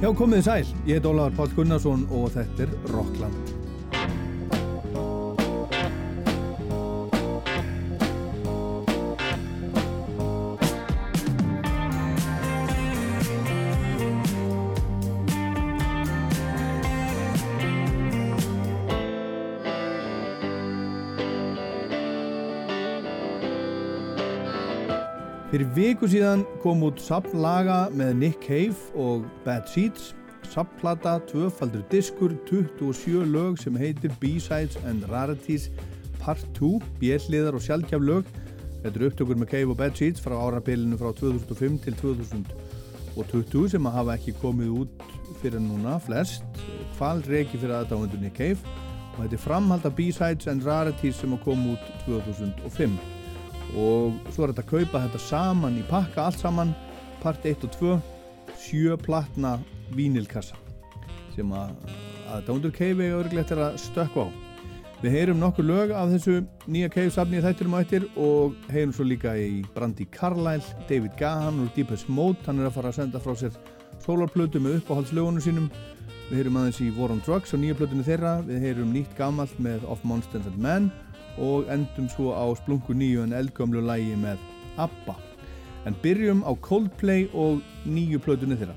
Já, komið sæl. Ég heit Ólaður Pál Gunnarsson og þetta er Rockland. Fyrir viku síðan kom út sapplaga með Nick Cave og Bad Seeds. Sapplata, tvöfaldur diskur, 27 lög sem heitir B-Sides and Rarities Part 2, bjelliðar og sjálfkjaf lög. Þetta eru upptökur með Cave og Bad Seeds frá árabilinu frá 2005 til 2020 sem að hafa ekki komið út fyrir núna flest. Hval reiki fyrir aðdáðundur Nick Cave og þetta er framhald af B-Sides and Rarities sem að kom út 2005 og svo er þetta að kaupa þetta saman í pakka allt saman, part 1 og 2 sjö platna vínilkassa sem að að Dóndur örglegt er að stökka á. Við heyrum nokkur lög af þessu nýja Keifsafni í þætturum á eittir og heyrum svo líka í Brandi Carlyle David Gahan og Deepest Mode. Hann er að fara að senda frá sér solarplötu með uppáhaldslögunum sínum. Við heyrum aðeins í War on Drugs og nýja plötunni þeirra. Við heyrum nýtt gamalt með Of Monsters and Men og endum svo á splungu nýju en eldgömlu lægi með ABBA. En byrjum á Coldplay og nýju plötunni þeirra.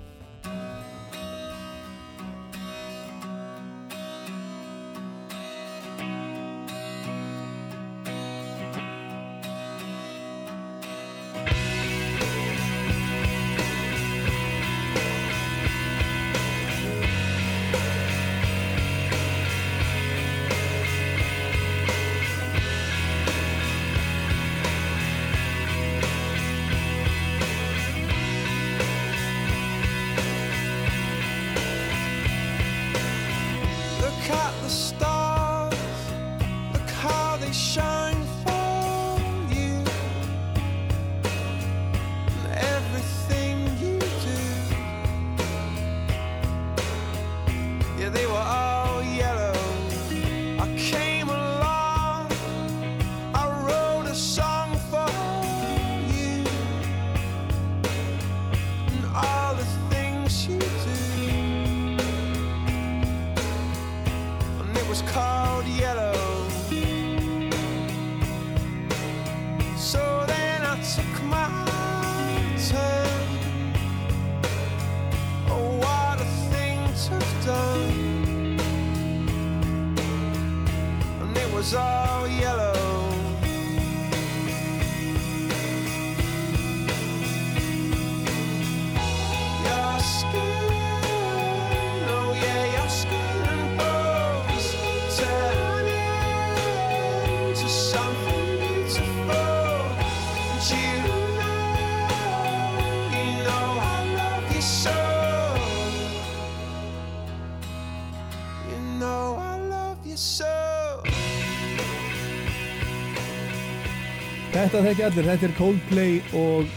Þetta þekki allir, þetta er Coldplay og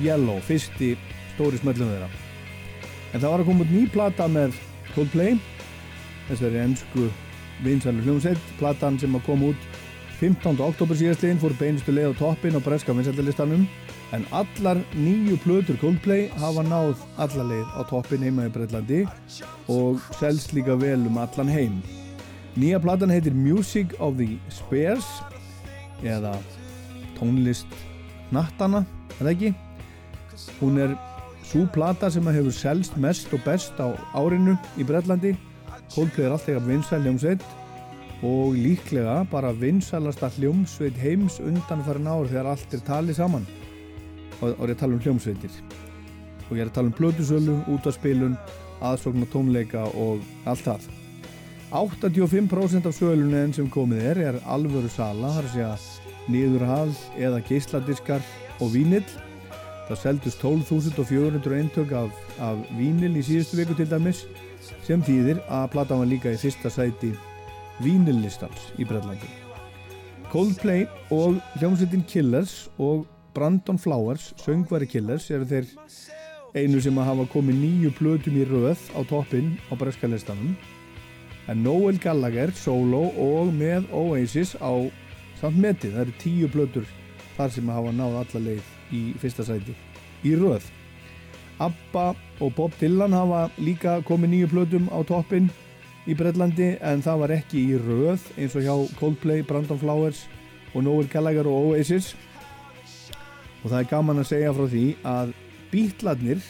Yellow, fyrsti stóri smöllum þeirra. En það var að koma út ný plata með Coldplay, þessari ennsku vinsalur hljómsveit, platan sem að koma út 15. oktober síðastliðin fór beinustu leið á toppin á breska vinsallistanum, en allar nýju plötur Coldplay hafa náð allar leið á toppin heima í Breitlandi og selst líka vel um allan heim. Nýja platan heitir Music of the Spears eða tónlist nattana, er það ekki? Hún er svo plata sem hefur selst mest og best á árinu í Brellandi Coldplay er alltaf vinsæl hljómsveit og líklega bara vinsælasta hljómsveit heims undan farin ár þegar allt er talið saman. Og, og ég er að tala um hljómsveitir. Og ég er að tala um plötusölu, útvarspilun aðsókn og tónleika og allt það. 85% af sölunni sem komið er er alvöru sala, þar sé að niðurhal eða geysladiskar og vínill. Það seldust 12.400 eintök af, af vínil í síðustu viku til dæmis sem þýðir að plata var líka í fyrsta sæti vínillistans í Breitlandi. Coldplay og hljómsveitin Killers og Brandon Flowers, söngvari Killers, eru þeir einu sem að hafa komið nýju plötum í röð á toppin á breska listanum. En Noel Gallagher, solo og með Oasis á samt metið, það eru tíu blötur þar sem hafa náð alla leið í fyrsta sæti í röð Abba og Bob Dylan hafa líka komið nýju plötum á toppin í Breitlandi en það var ekki í röð eins og hjá Coldplay, Brandon Flowers og Noel Gallagher og Oasis og það er gaman að segja frá því að Beatladnir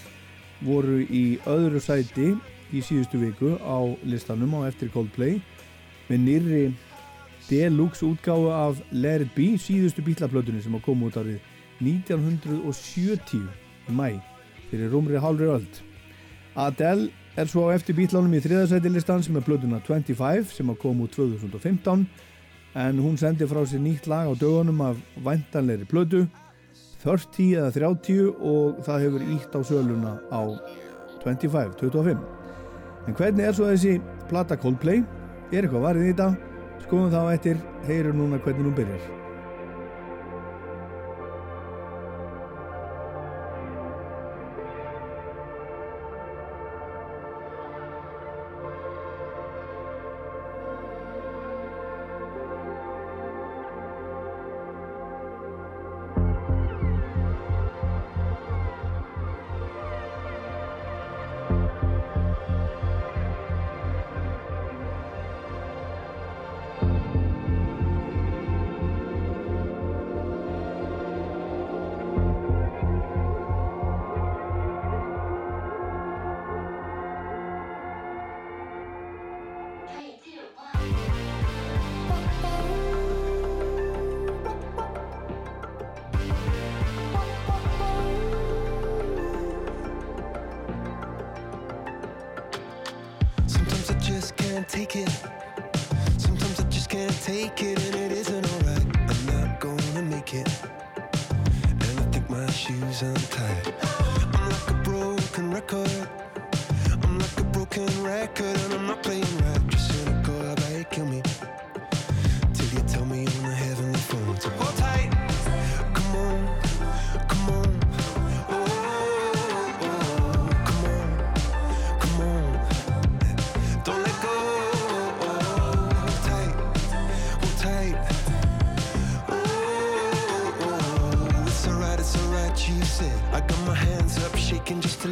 voru í öðru sæti í síðustu viku á listanum á eftir Coldplay með nýri deluxe útgáðu af Let It Be síðustu Beatlaplötunni sem kom út árið 1970 í mæ fyrir rúmri hálfri öll. Adele er svo eftir bítlánum í þriðarsætilistans með blöðuna 25 sem kom úr 2015 en hún sendi frá sér nýtt lag á dögunum af vantanleiri blödu 30 eða 30 og það hefur ítt á söluna á 25, 25. En hvernig er svo þessi plata Coldplay? Er eitthvað varðið í þetta? Skoðum þá eftir, heyrum núna hvernig hún byrjar. take it. Sometimes I just can't take it.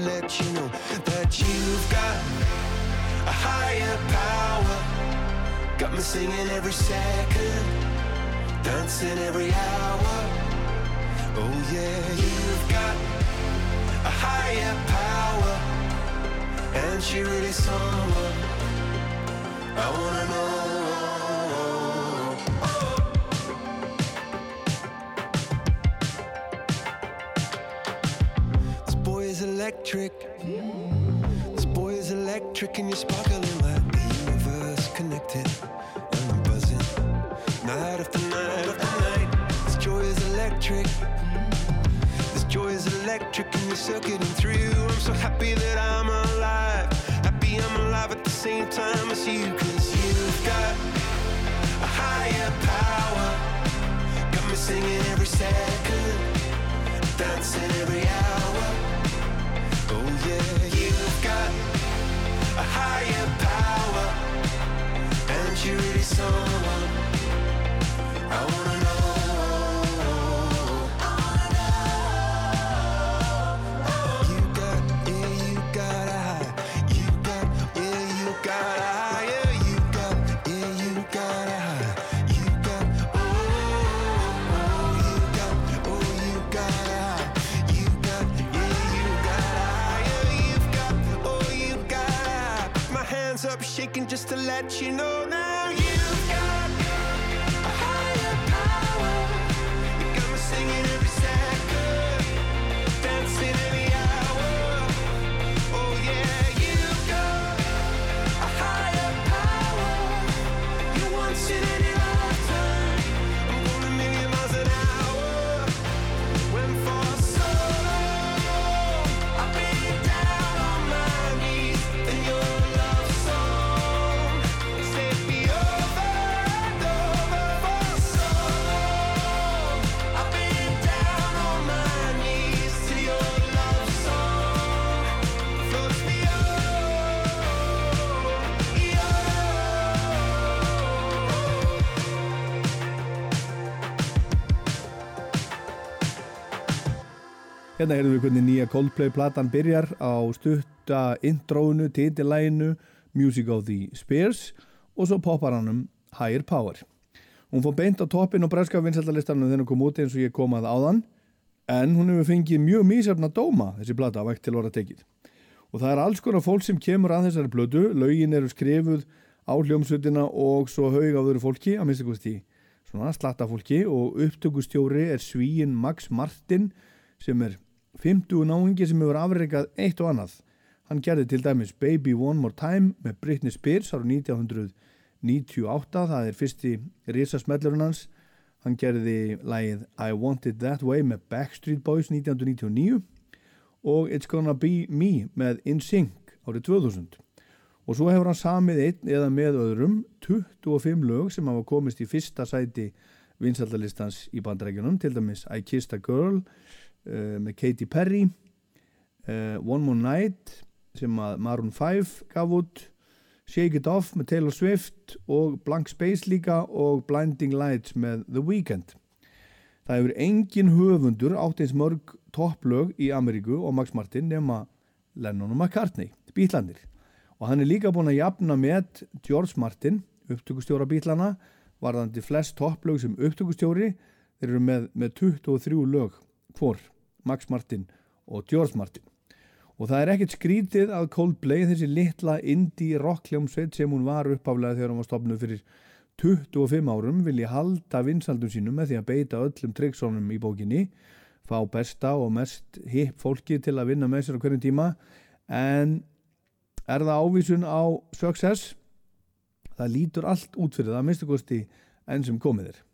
let you know that you've got a higher power. Got me singing every second, dancing every hour. Oh yeah, you've got a higher power, and she really someone I wanna know. trick in your spot. you know Hérna heyrðum við hvernig nýja Coldplay platan byrjar á stutta intrónu, titilæginu, Music of the Spears og svo poppar hann um Higher Power. Hún fór beint á toppin og breska vinsaldalistanum þegar hún kom út eins og ég kom að áðan en hún hefur fengið mjög mísafna dóma þessi plata vekt til orða tekið. Og það er alls konar fólk sem kemur að þessari blödu, laugin eru skrifuð á hljómsutina og svo haug á þöru fólki, að mista kosti svona slatta fólki og upptökustjóri er svíin Max Martin sem er 50 náingi sem hefur afreikað eitt og annað. Hann gerði til dæmis Baby One More Time með Britney Spears ára 1998, það er fyrsti risasmellurinn hans. Hann gerði lægið I Want It That Way með Backstreet Boys 1999 og It's Gonna Be Me með InSync árið 2000. Og svo hefur hann samið einn eða með öðrum 25 lög sem hafa komist í fyrsta sæti vinsaldalistans í bandrækjunum, til dæmis I Kissed a Girl, uh, með Katy Perry. Uh, One More Night sem að Maroon 5 gaf út. Shake It Off með Taylor Swift og Blank Space líka og Blinding Lights með The Weeknd. Það hefur engin höfundur átt eins mörg topplög í Ameríku og Max Martin nema Lennon og McCartney, bítlandir og hann er líka búin að jafna með George Martin, upptökustjóra bítlana varðandi flest topplög sem upptökustjóri. Þeir eru með, með 23 lög hvor Max Martin og George Martin. Og það er ekkert skrítið að Coldplay þessi litla indie rock hljómsveit sem hún var uppaflega þegar hún var stopnuð fyrir 25 árum vilji halda vinsaldum sínum með því að beita öllum tryggsónum í bókinni fá besta og mest hip fólki til að vinna með sér á hverjum tíma. En er það ávísun á success? Það lítur allt út fyrir það minnstu kosti enn sem komið er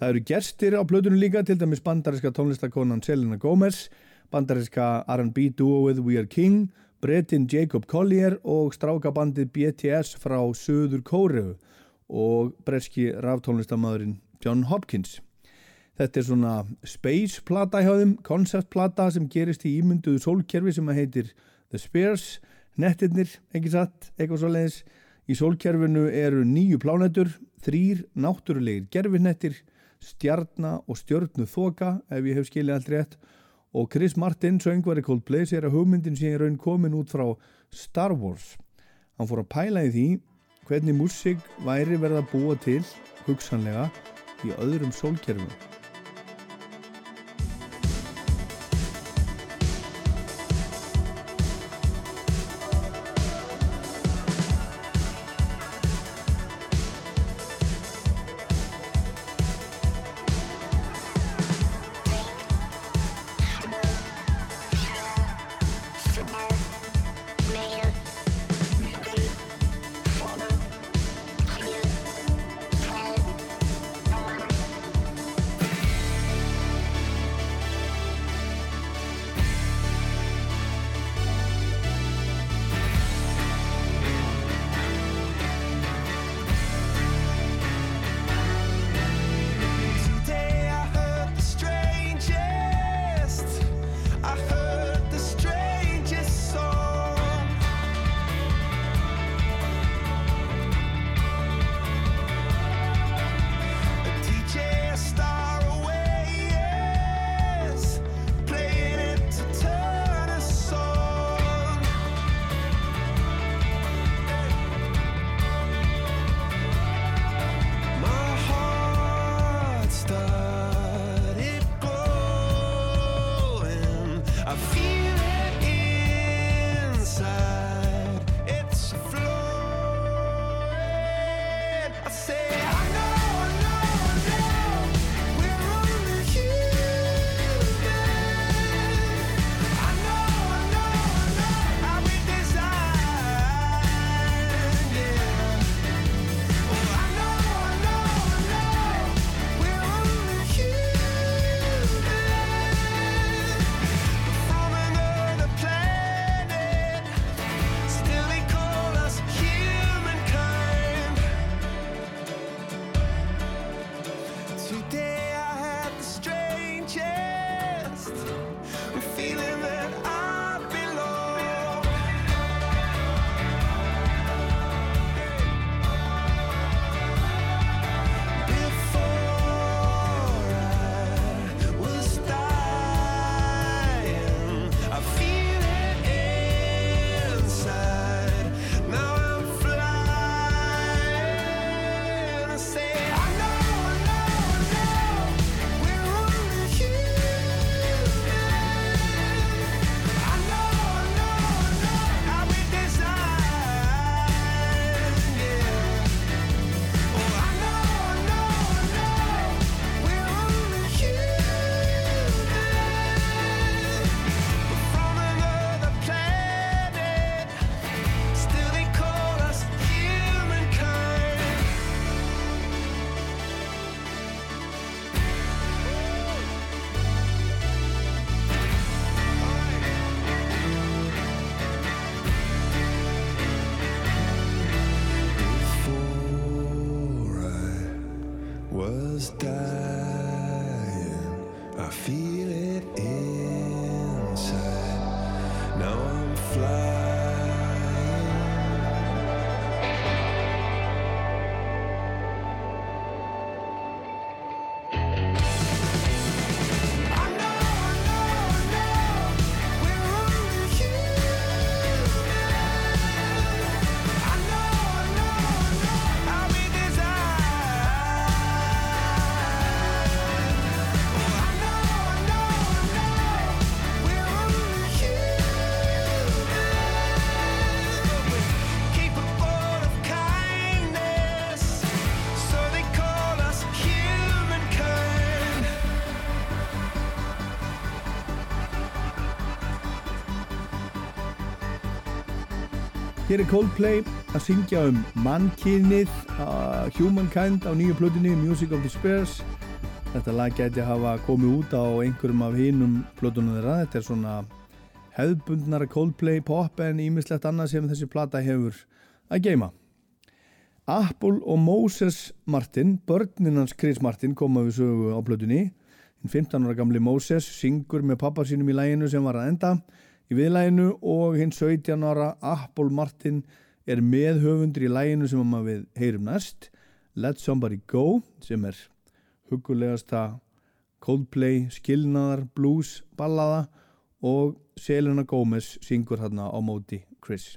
Það eru gerstir á blöðunum líka, til dæmis bandariska tónlistakonan Selena Gomez, bandariska R&B duoið We Are King, brettin Jacob Collier og strákabandið BTS frá Suður Kóreu og breski ráftónlistamæðurinn John Hopkins. Þetta er svona space plata hjá þeim, concept plata sem gerist í ímynduðu sólkerfi sem heitir The Spheres, nettirnir, ekki satt, eitthvað svo leiðis. Í sólkerfinu eru nýju plánetur, þrýr náttúrulegir gerfinettir, stjarnar og stjörnu þoka ef ég hef skilið allt rétt. Og Chris Martin, söngvari Coldplay sér að hugmyndin sé raun komin út frá Star Wars. Hann fór að pæla í því hvernig músík væri verið að búa til hugsanlega í öðrum sólkerfum Hér er Coldplay að syngja um mannkynið, uh, Humankind á nýju plötunni, Music of the Spheres. Þetta lag gæti hafa komið út á einhverjum af hinnum plötunum þeirra. Þetta er svona hefðbundnara Coldplay pop en ímislegt annað sem þessi plata hefur að geima. Apple og Moses Martin, börninans Chris Martin, koma við sögu á plötunni. 15 ára gamli Moses syngur með pappa sínum í læginu sem var að enda í viðlæginu og hinn 17 ára Apple Martin er meðhöfundur í læginu sem við heyrum næst. Let Somebody Go sem er hugulegasta Coldplay, skilnaðar, blues, ballada og Selena Gomez syngur hérna á móti Chris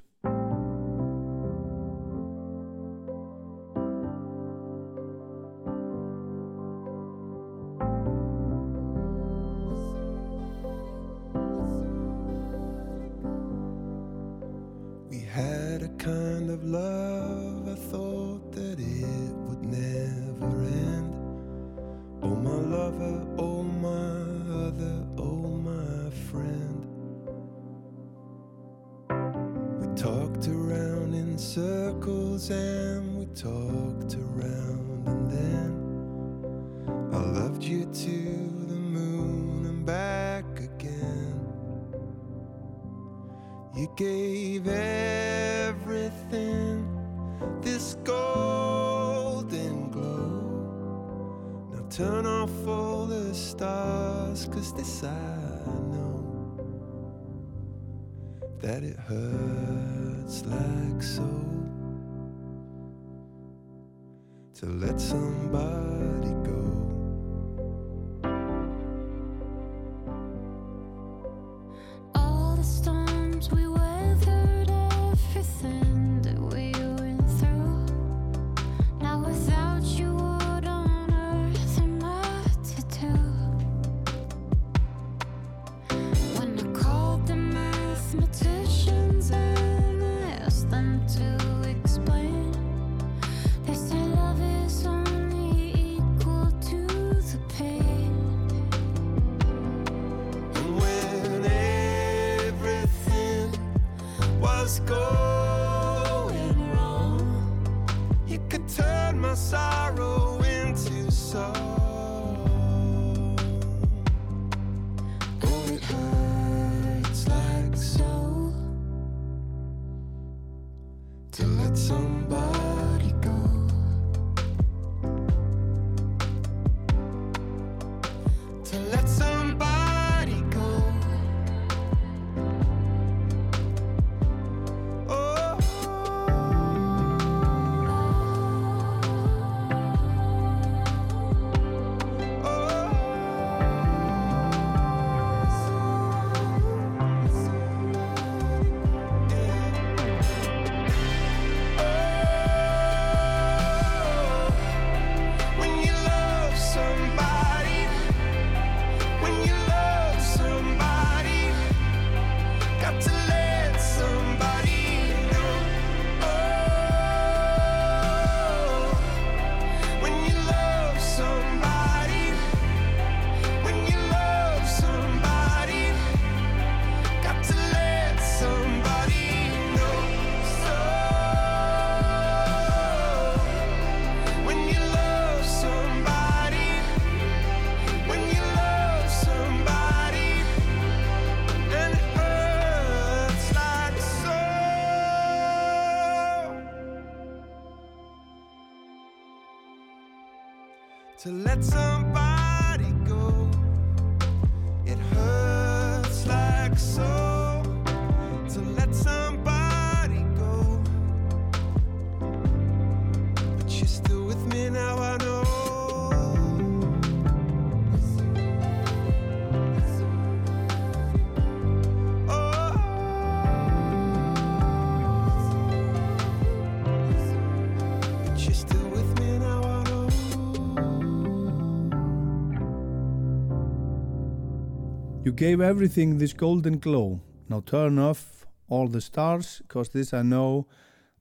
gave everything this golden glow. Now turn off all the stars, cause this I know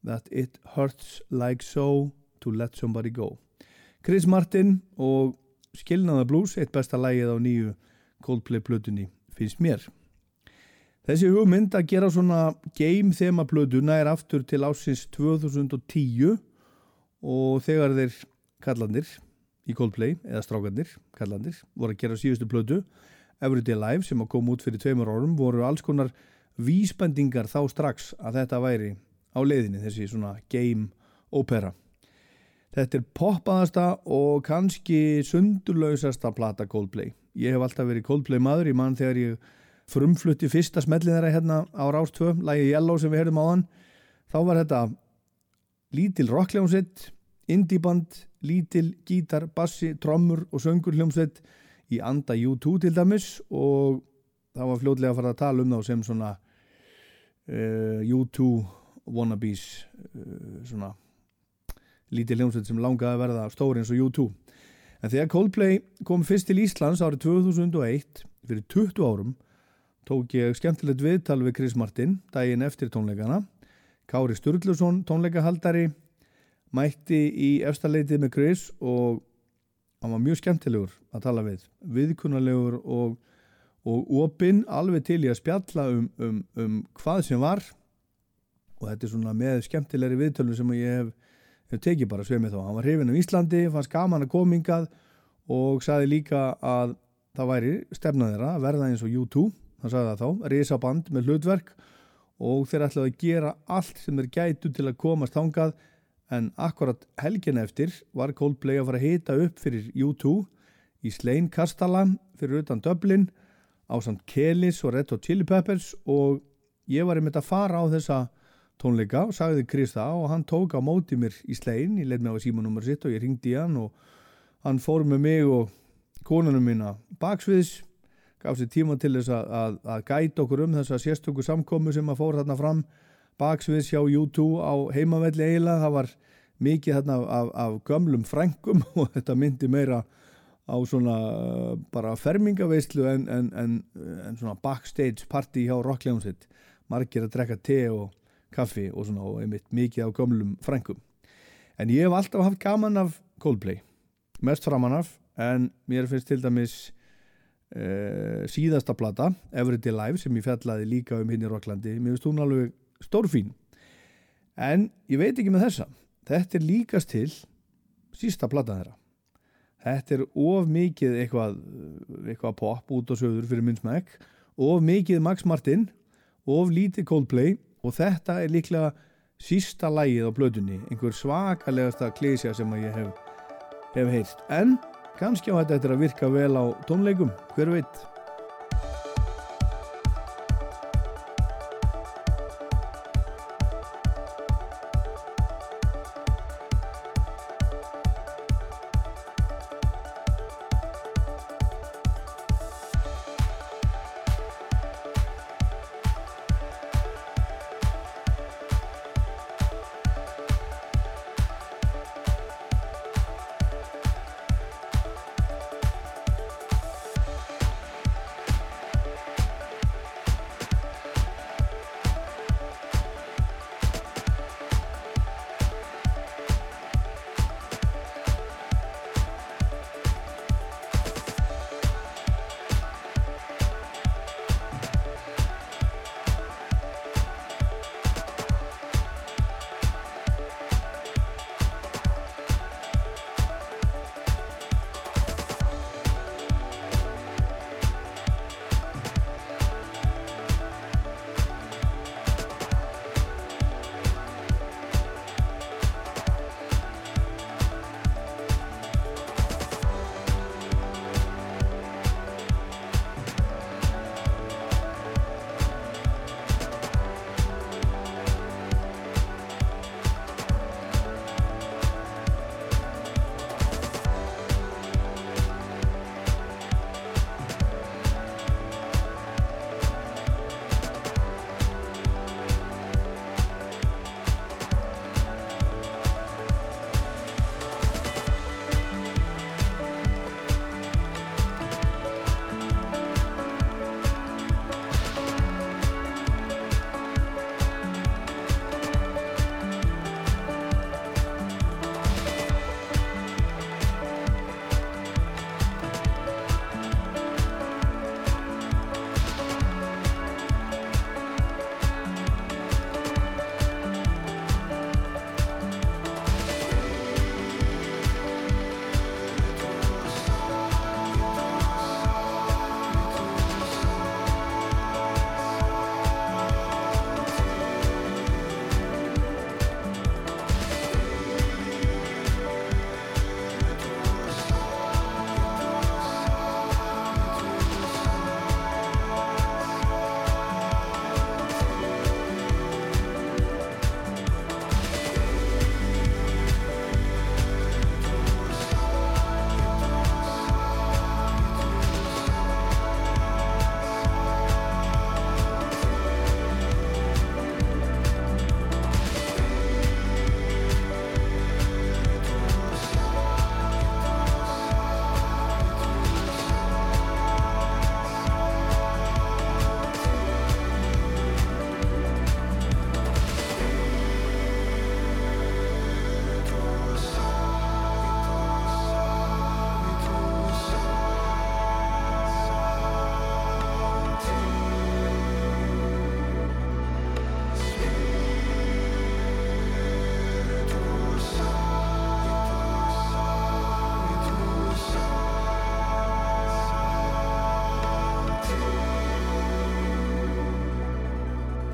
that it hurts like so to let somebody go. Chris Martin og Skilnaða Blues, eitt besta lægið á nýju Coldplay plötunni, finnst mér. Þessi hugmynd að gera svona game þema plötuna er aftur til ásins 2010 og þegar þeir kallandir í Coldplay, eða strákandir, kallandir, voru að gera síðustu plötu Everyday Life sem að koma út fyrir tveimur árum voru alls konar vísbendingar þá strax að þetta væri á leiðinni þessi svona game opera. Þetta er poppaðasta og kannski sundurlausasta plata Coldplay. Ég hef alltaf verið Coldplay maður í mann þegar ég frumflutti fyrsta smellin þeirra hérna á Rástvö, lægi Yellow sem við heyrðum á hann þá var þetta lítil rockljómsveit indieband, lítil gítar, bassi, trommur og söngurhljómsveit í anda U2 til dæmis og það var fljótlega að fara að tala um þá sem svona uh, U2 wannabes uh, svona lítið hljómsveit sem langaði að verða stóri eins og U2 en þegar Coldplay kom fyrst til Íslands árið 2001 fyrir 20 árum tók ég skemmtilegt viðtal við Chris Martin daginn eftir tónleikana. Kári Sturluson tónleikahaldari mætti í efstaleitið með Chris og hann var mjög skemmtilegur að tala við viðkunnalegur og, og opinn alveg til í að spjalla um, um, um hvað sem var. Og þetta er svona með skemmtilegri viðtölu sem ég hef, hef tekið bara sveimið þá. Hann var hrifin um Íslandi, fannst gaman að komingað og saði líka að það væri stefnað þeirra að verða eins og U2 hann sagði það þá, risaband með hlutverk og þeir ætlaði að gera allt sem þeir gætu til að komast þangað en akkurat helgin eftir var Coldplay að fara að hita upp fyrir U2 í Slein Kastala fyrir utan Dublin á samt Kelis og Red Hot Chili Peppers og ég var einmitt að fara á þessa tónleika og sagði Chris það og hann tók á móti mér í Slein, ég leitt mig á símanúmer sitt og ég ringdi í hann og hann fór með mig og konunum mína baksviðs gaf sér tíma til þess að, að, að gæta okkur um þessa sérstöku samkomu sem að fór þarna fram baksviðs hjá U2 á heimavelli eiginlega, það var mikið þarna af, af gömlum frengum og þetta myndi meira á svona uh, bara fermingaveislu en, en, en, en svona backstage party hjá Rockljónsitt margir að drekka te og kaffi og svona og einmitt mikið af gömlum frengum en ég hef alltaf haft gaman af Coldplay mest framan af en mér finnst til dæmis uh, síðasta plata Everyday Life sem ég fjallaði líka um hinn í Rocklandi mér finnst hún alveg stórfín. En ég veit ekki með þessa. Þetta er líkast til sísta plata þeirra. Þetta er of mikið eitthvað, eitthvað pop út og sögur fyrir minn smekk of mikið Max Martin of lítið Coldplay og þetta er líklega sísta lægið á blöðunni einhver svakalegasta klísja sem ég hef, hef heist en kannski á þetta eftir að virka vel á tónleikum hver veit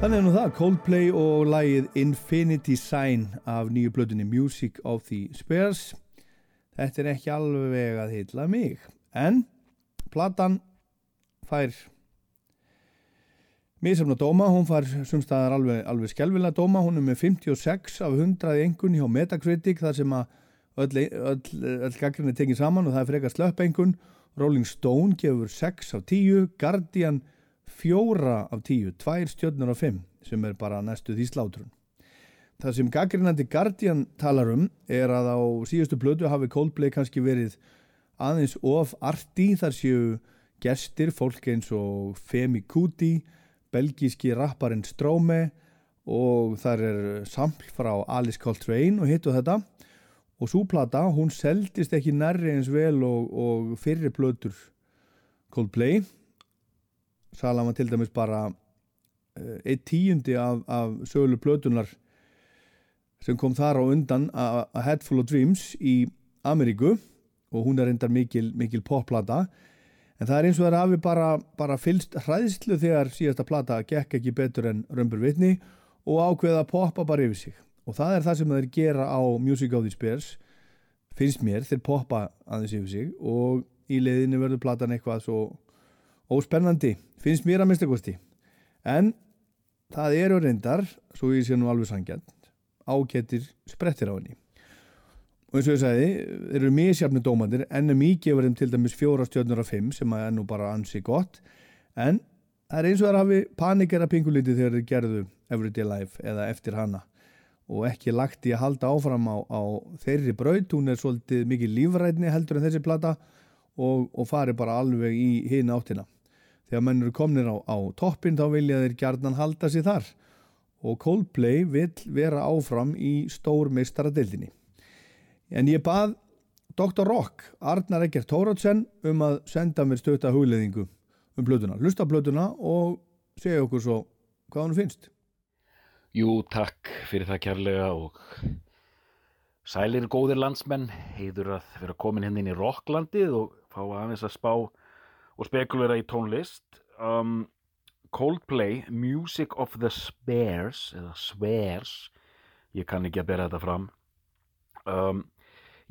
Þannig nú það, Coldplay og lagið Infinity Sign af nýju blöðunni Music of the Spheres. Þetta er ekki alveg að hitla mig, en platan fær misafna dóma, hún fær sumstaðar alveg, alveg skelvilega dóma, hún er með 56 af 100 engun hjá Metacritic þar sem að öll, öll, öll gaggrinni tekið saman og það er frekar slöpp engun. Rolling Stone gefur 6 af 10, Guardian 4 fjóra af tíu, tvær stjörnur af fimm sem er bara næstu því slátrun. Það sem gaggrinandi Guardian talar um er að á síðustu blödu hafi Coldplay kannski verið aðeins of arti þar séu gestir, fólk eins og Femi Kuti, belgíski rapparinn Strome og þar er sampl frá Alice Coltrane og hitt og þetta og súplata, hún seldist ekki nærri eins vel og, og fyrir blödur Coldplay Salam var til dæmis bara uh, eitt tíundi af, af söglu plötunar sem kom þar á undan a Head Full of Dreams í Ameríku og hún er reyndar mikil, mikil popplata. En það er eins og það er afi bara, bara fylst hræðslu þegar síðasta plata gekk ekki betur en Römbur Vitni og ákveða að poppa bara yfir sig. Og það er það sem þeir gera á Music of the Spears finnst mér, þeir poppa aðeins yfir sig og í leiðinu verður platan eitthvað svo óspennandi finnst mér að mista kosti. En það eru reyndar svo ég sé nú alveg sangjant ágættir sprettir á henni. Og eins og ég sagði þeir eru misjafni dómandir NMI gefur þeim til dæmis fjóra stjórnur af fimm sem er nú bara ansi gott. En það er eins og það að hafi panikera pinguliti þegar þeir gerðu Everyday Life eða eftir hana. Og ekki lagt í að halda áfram á, á þeirri braut, hún er svolítið mikið lífrætni heldur en þessi plata og, og fari bara alveg í hinn áttina Þegar menn eru komnir á, á toppin þá vilja þeir gjarnan halda sér þar og Coldplay vil vera áfram í stór meistaradeildinni. En ég bað Dr. Rock, Arnar Eggert Tóratsen um að senda mér stöta hugleðingu um blötuna. Lusta blötuna og segja okkur svo hvað hann finnst. Jú, takk fyrir það kærlega og sælir góðir landsmenn, heiður að vera komin henni hérna í Rocklandið og fá aðeins að spá og spekulera í tónlist um, Coldplay Music of the Spares eða Swears ég kann ekki að bera þetta fram. Um,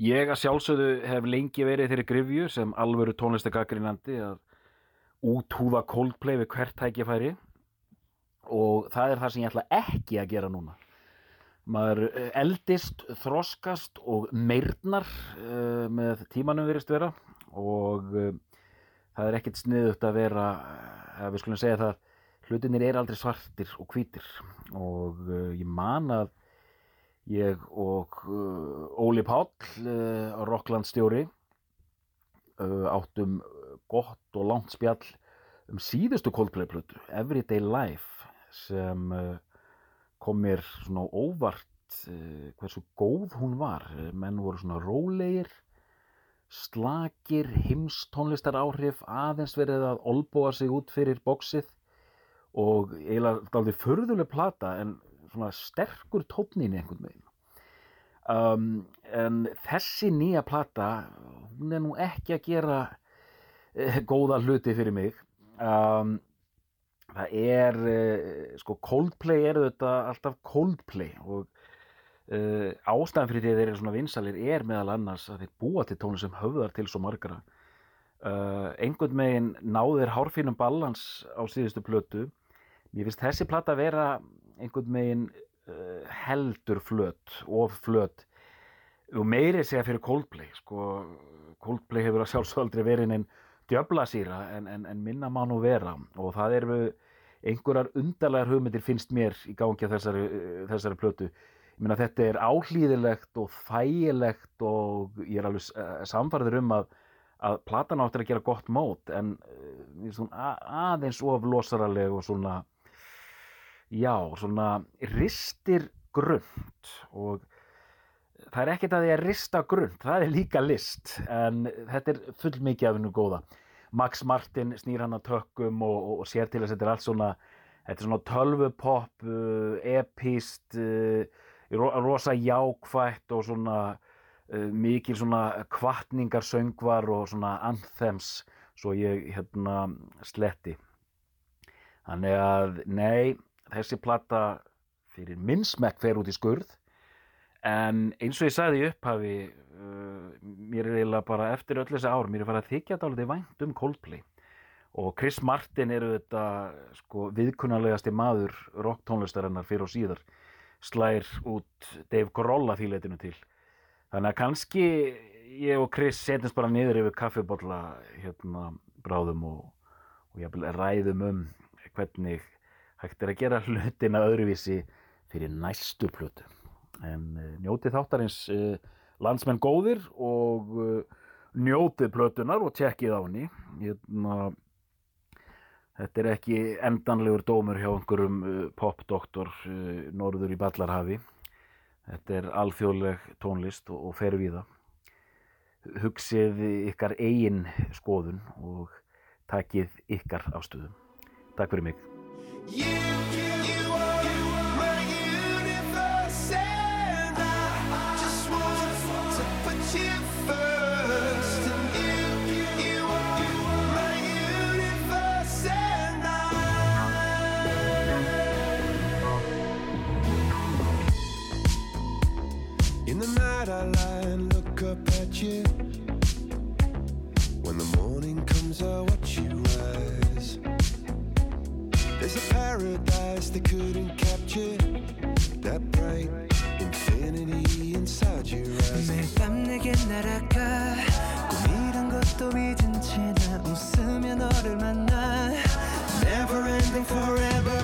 ég að sjálfsögðu hef lengi verið þeirri grifju sem alvöru tónlistakakrinandi að úthúða Coldplay við hvert tækifæri. Og það er það sem ég ætla ekki að gera núna. Maður eh, eldist, þroskast og meirnar uh, með tímanum verist vera. Og uh, það er ekkert sniðut að vera að við skulum segja það hlutinir er aldrei svartir og hvítir. Og uh, ég man að ég og uh, Óli Páll uh, Rokklandstjóri áttum gott og langt spjall um síðustu Coldplay-plötu Everyday Life sem kom mér svona óvart hversu góð hún var. Menn voru svona rólegir slakir himstónlistar áhrif aðeins verið að olbúa sig út fyrir bóksið og eiginlega daldi förðuleg plata en svona sterkur tópnin einhvern veginn. Um, en þessi nýja plata hún er nú ekki að gera eh, góða hluti fyrir mig. Um, það er eh, sko Coldplay er þetta alltaf Coldplay og Uh, ástæðan fyrir því að þeir eru svona vinsalir er meðal annars að þeir búa til tónu sem höfðar til svo margra. Uh, einhvern megin náðir hárfínum ballans á síðustu plötu. Mér finnst þessi platta vera einhvern megin uh, heldur flött of flött og meiri segja fyrir Coldplay sko, Coldplay hefur að sjálfsvöldri verið einn djöblasýra en, en, en minna má nú vera og það eru einhverjar undarlegar hugmyndir finnst mér í gangi þessari, þessari plötu ég meina þetta er áhlýðilegt og þægilegt og ég er alveg uh, samfarður um að, að platan áttir að gera gott mót en uh, svona, aðeins of losaraleg og svona já, svona ristir grönt og það er ekkert að því að rista grönt, það er líka list en þetta er full mikið af hennu góða. Max Martin snýr hann að tökkum og, og, og sér til að þetta er allt svona þetta er svona tölvupop, uh, epist rosa jákvætt og svona uh, mikil svona kvartningarsöngvar og svona anthems svo ég hérna sletti. Þannig að nei þessi plata fyrir minn smekk fer út í skurð en eins og ég sagði upphafi uh, mér er eiginlega bara eftir öll þessi ár mér er farið að þykja dálítið vænt um Coldplay. Og Chris Martin eru þetta sko, viðkunnalegasti maður rocktónlistarinnar fyrir og síðar slær út Dave Grohl að þýleitinu til. Þannig að kannski ég og Chris setjumst bara niður yfir kaffibotla hérna bráðum og, og ég ræðum um hvernig hægt er að gera hlutina öðruvísi fyrir næstu plötu. En uh, njótið þáttarins uh, landsmenn góðir og uh, njótið plötunar og tekkið á henni. Hérna Þetta er ekki endanlegur dómur hjá einhverjum uh, popdoktor uh, norður í Ballarhafi. Þetta er alþjóðleg tónlist og, fer við það. Hugsið ykkar eigin skoðun og takið ykkar ástöðum. Takk fyrir mig. you. When the morning comes, I watch you rise. There's a paradise they couldn't capture. That bright infinity inside your eyes. 매일 밤 내게 날아가 꿈이란 것도 잊은 채 나 웃으며 너를 만나 Never ending forever,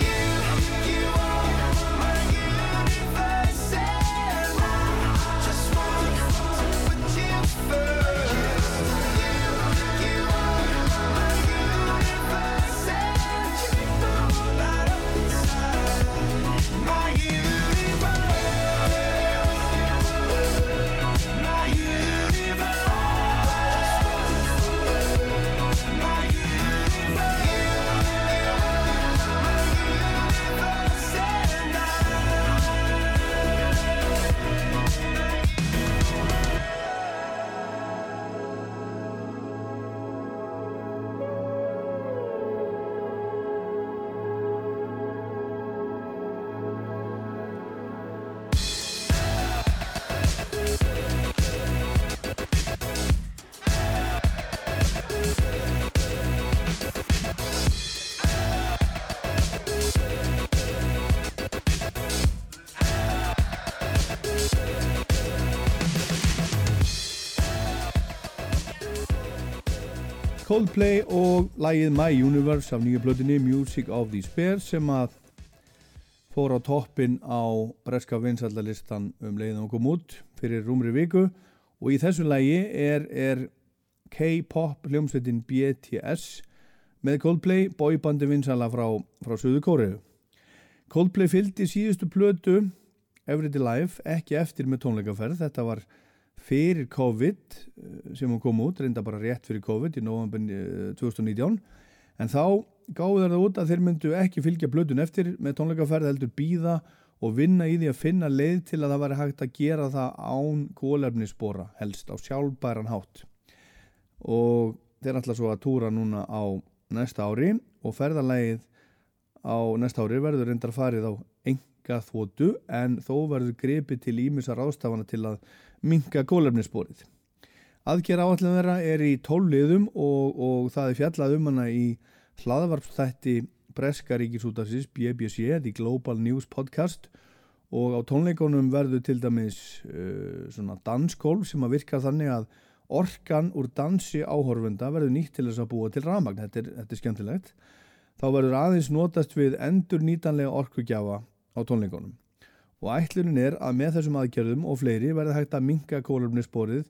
Coldplay og lagið My Universe af nýju blöðinni Music of the Spare sem að fór á toppin á breska vinsallalistan um leiðin og kom út fyrir rúmri viku og í þessu lagi er, er K-pop hljómsveitin BTS með Coldplay bóibandi vinsalla frá, frá Suðu Kóriðu. Coldplay fylgdi síðustu plötu Everyday Life ekki eftir með tónleikaferð, þetta var fyrir COVID eh, sem hún kom út, reynda bara rétt fyrir COVID í november eh, 2019 en þá gáðu þeir það út að þeir myndu ekki fylgja blötun eftir með tónleikaferð heldur býða og vinna í því að finna leið til að það væri hægt að gera það án gólefnisbóra helst á sjálfbæran hátt. Og þeir ætla svo að túra núna á næsta ári og ferðalægið á næsta ári verður reyndar farið á enga þóttu en þó verður gripið til ímissa ráðstafana til að minka gólefnisbórið. Aðgerra áallin þeirra er í tólliðum og, og það er fjallað um hana í hlaðvarpstætti Breska Ríkisútarsins BBC, The Global News Podcast. Og á tónleikonum verður til dæmis uh, svona danskólf sem að virka þannig að orkan úr dansi áhorfunda verður nýtt til þess að búa til ramagn, þetta er, þetta er skemmtilegt. Þá verður aðeins notast við endur nýtanlega orkugjafa á tónleikonum og ætlunin er að með þessum aðgerðum og fleiri verður hægt að minka kólumnissporið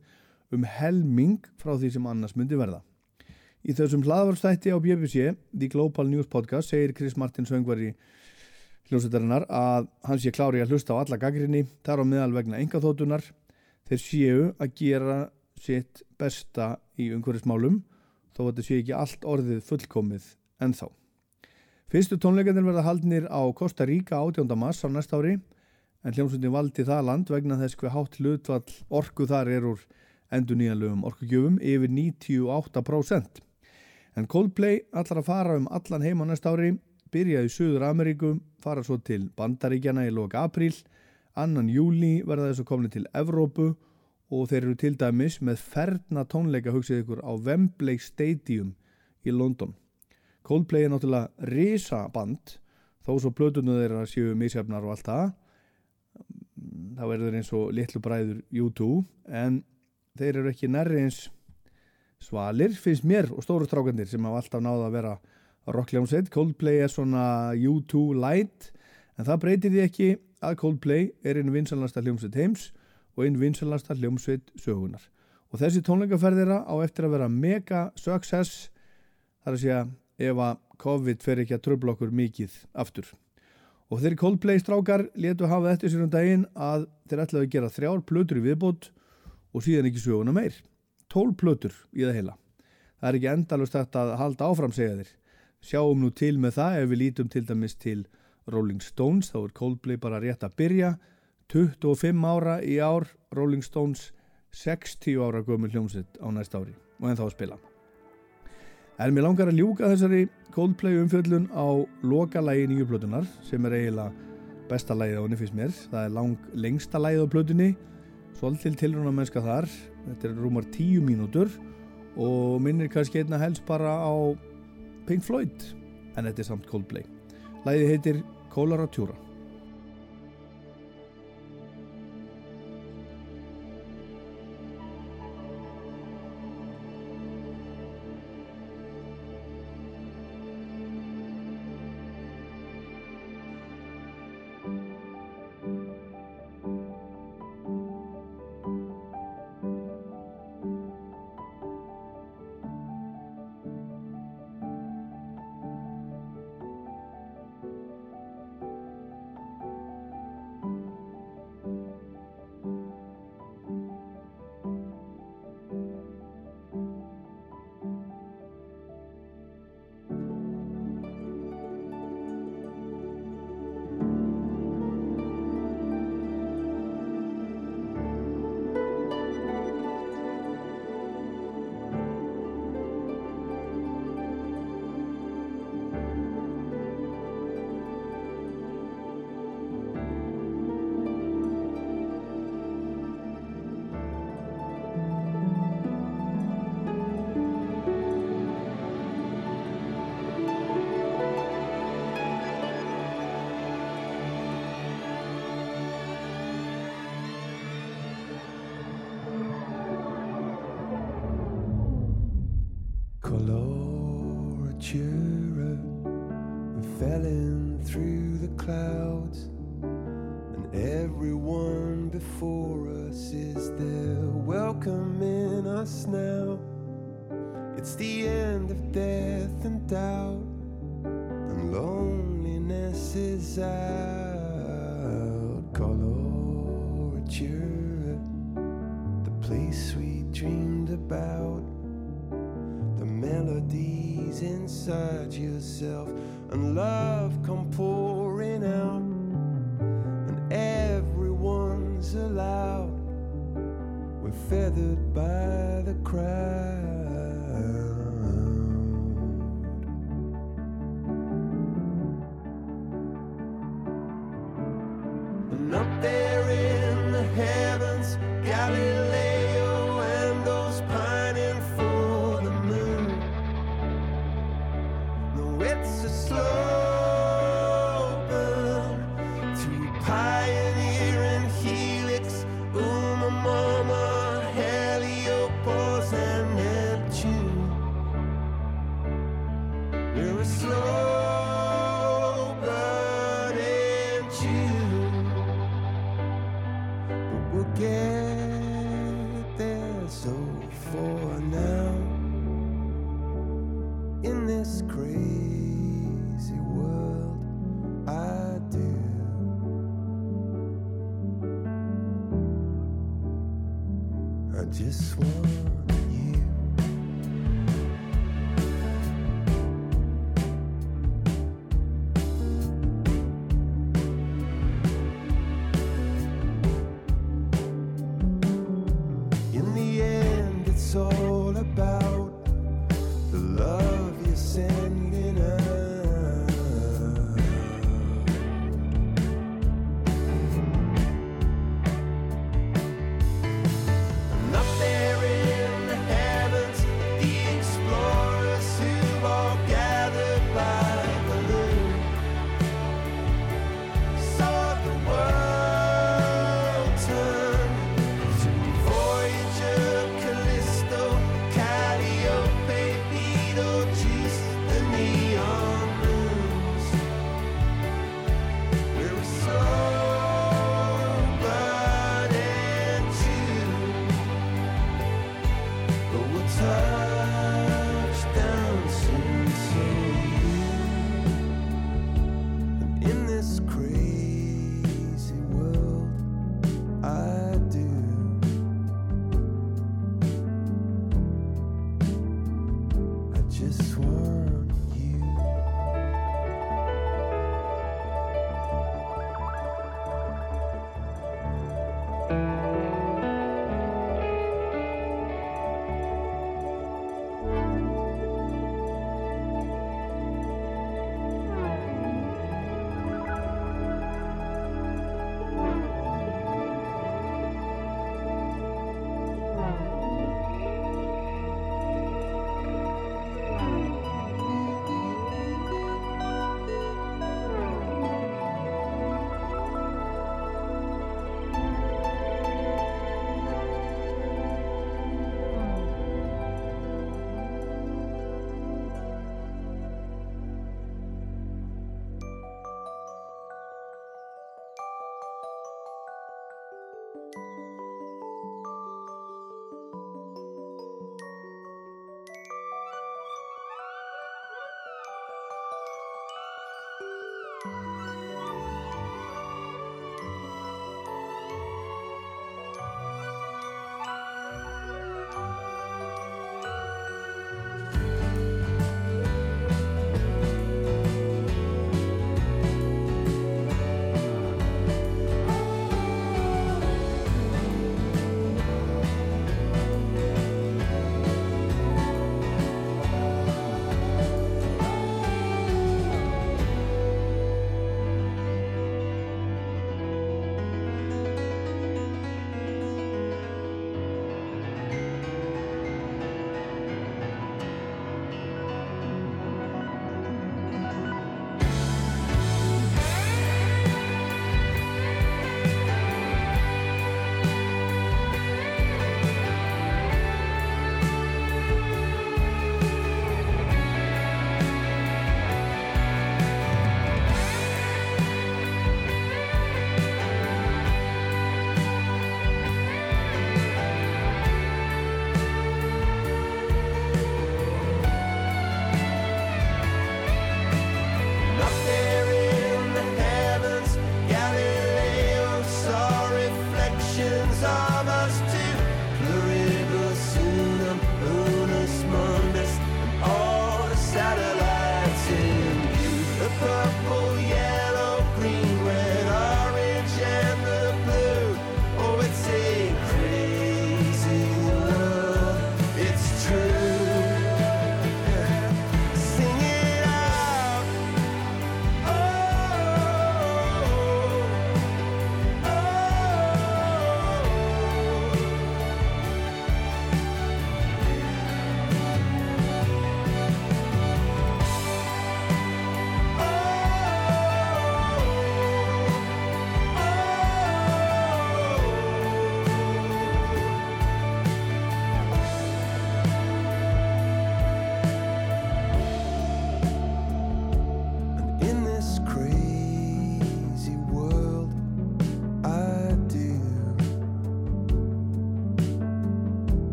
um helming frá því sem annars myndi verða Í þessum hlaðvarstætti á BBC, The Global News Podcast, segir Chris Martin söngvari hljómsveitarinnar að hann sé klári að hlusta á alla gaggrinni, þar á meðal vegna engaþótunar. Þeir séu að gera sitt besta í umhverfismálum, þó að þetta sé ekki allt orðið fullkomið ennþá. Fyrstu tónleikandir verða haldnir á Costa Rica 18. mars á næsta ári, en hljómsveitin valdi það land vegna þess hver hátt hlutvall orku þar er úr endur nýjanlegum orkugjöfum yfir 98%. En Coldplay allar að fara um allan heim á næsta ári, byrja í Suður Ameríku, fara svo til Bandaríkjana í loka apríl, annan júli verða þessu komni til Evrópu og þeir eru til dæmis með ferna tónleika hugsið ykkur á Wembley Stadium í London. Coldplay er náttúrulega risa band, þó svo blötunum þeirra séu misjafnar og allt það. Það verður eins og litlu bræður U2, en þeir eru ekki nærri eins svalir finnst mér og stóru strákandir sem hafa alltaf náða að vera rockljómsveit Coldplay er svona U2 light en það breytir því ekki að Coldplay er einn vinsalasta hljómsveit heims og einn vinsalasta hljómsveit sögunar og þessi tónleikaferðira á eftir að vera mega success þar að segja ef að COVID fer ekki að tröfla okkur mikið aftur og þeirri Coldplay strákar letu hafa eftir sér um daginn að þeir ætlaðu að gera þrjár plötur í viðbót og síðan ekki söguna meir tól plötur í það heila. Það er ekki endalust þetta að halda áfram segja þér. Sjáum nú til með það ef við lítum til dæmis til Rolling Stones, þá er Coldplay bara rétt að byrja. 25 ára í ár, Rolling Stones 60 ára gömul hljómsitt á næsta ári og en þá spila. En mér langar að ljúka þessari Coldplay umfjöllun á loka lægi nýju plötunar sem er eiginlega besta lægið á henni fyrst mér. Það er lang lengsta lægið á plötunni, svolítil tilruna mennska þar. Þetta er rúmar tíu mínútur og minnir kannski einna helst bara á Pink Floyd en þetta er samt Coldplay. Læði heitir Coloratura is out, coloratura, the place we dreamed about, the melodies inside yourself, and love composed.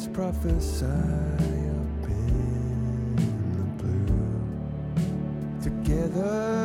Poets prophesy up in the blue. Together,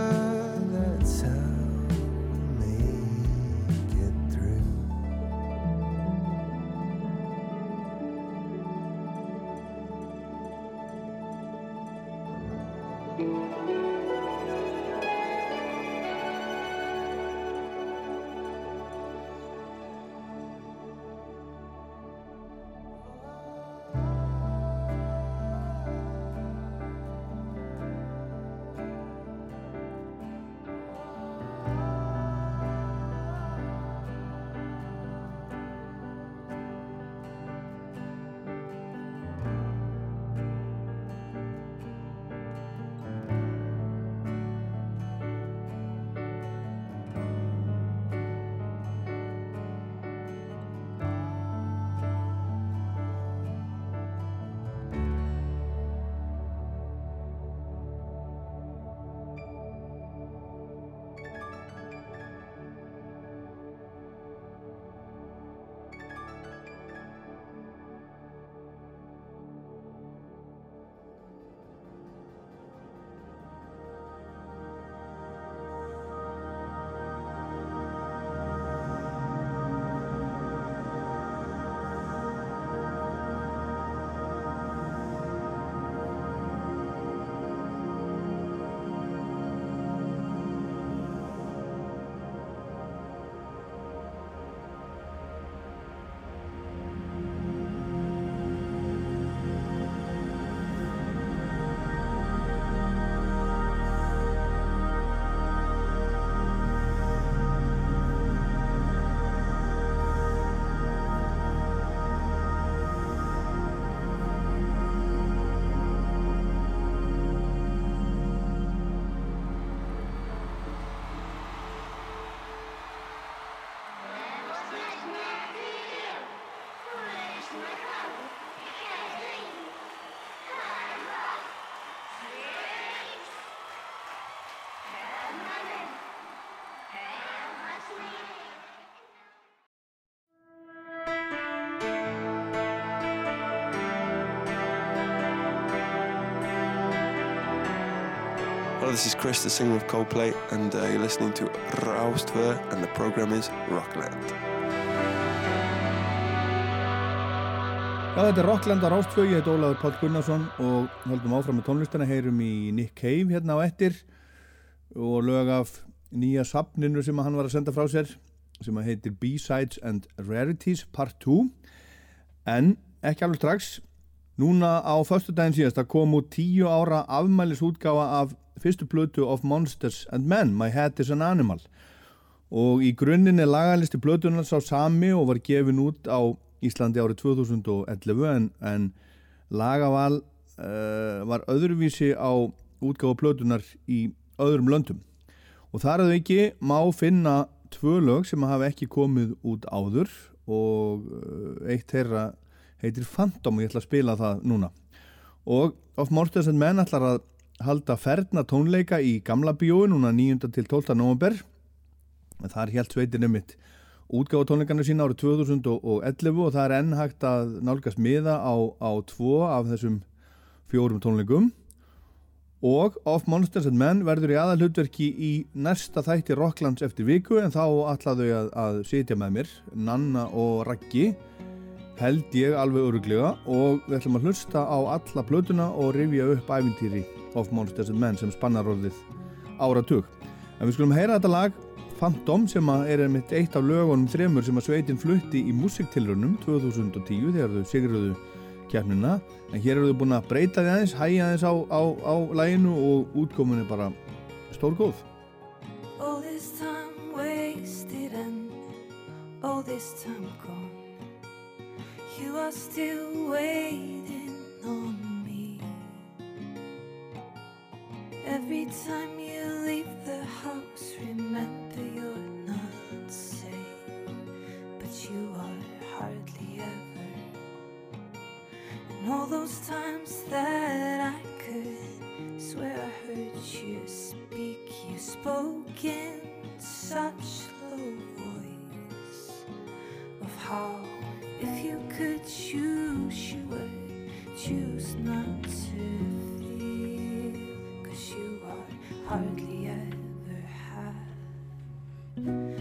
this is Chris, the singer of Coldplay, and uh, you're listening to Raustvö, and the program is Rockland. Já, þetta er Rockland á Rástfögi, ég heit Ólafur Páll Gunnarsson og höldum áfram með tónlistina, heyrum í Nick Cave hérna á ettir og lög af nýja sapninu sem hann var að senda frá sér sem heitir B-Sides and Rarities Part 2 en ekki alveg strax núna á förstu daginn síðast að kom út tíu ára afmælisútgáfa af fyrstu plötu of Monsters and Men My Head is an Animal. Og í grunninn er lagalisti plötunar sá sami og var gefin út á Íslandi árið 2011 en, en lagaval uh, var öðruvísi á útgáfa plötunar í öðrum löndum. Og þar að ekki má finna tvö lög sem hafa ekki komið út áður og uh, eitt þeirra heitir Phantom og ég ætla að spila það núna og of Monsters and Men ætlar að halda ferna tónleika í gamla bíói núna 9. til 12. november þar helt sveitin um mitt útgáfa tónleikana sína árið 2011 og það er enn hægt að nálgast miða á, á tvo af þessum fjórum tónleikum og Of Monsters and Men verður í aðal hlutverki í næsta þætti Rocklands eftir viku en þá ætlaðu að, að sitja með mér Nanna og Raggi held ég alveg öruglega og við ætlum að hlusta á alla plötuna og rifja upp æfintýri Of Monsters and Men sem spannar orðið áratug. En við skulum heyra þetta lag Phantom sem er einmitt eitt af lögunum þremur sem að sveitin flutti í musiktilrunum 2010 þegar þau sigruðu keppnina. En hér eru þau búin að breyta því aðeins hæja aðeins á, á, á læginu og útkomin er bara stórgóð. All this time wasted and all this time gone. You are still waiting on me. Every time you leave the house, remember you're not safe. But you are hardly ever. And all those times that I could swear I heard you speak, you spoke in such low voice of how if you could choose, you would choose not to feel. Cause you are hardly ever happy.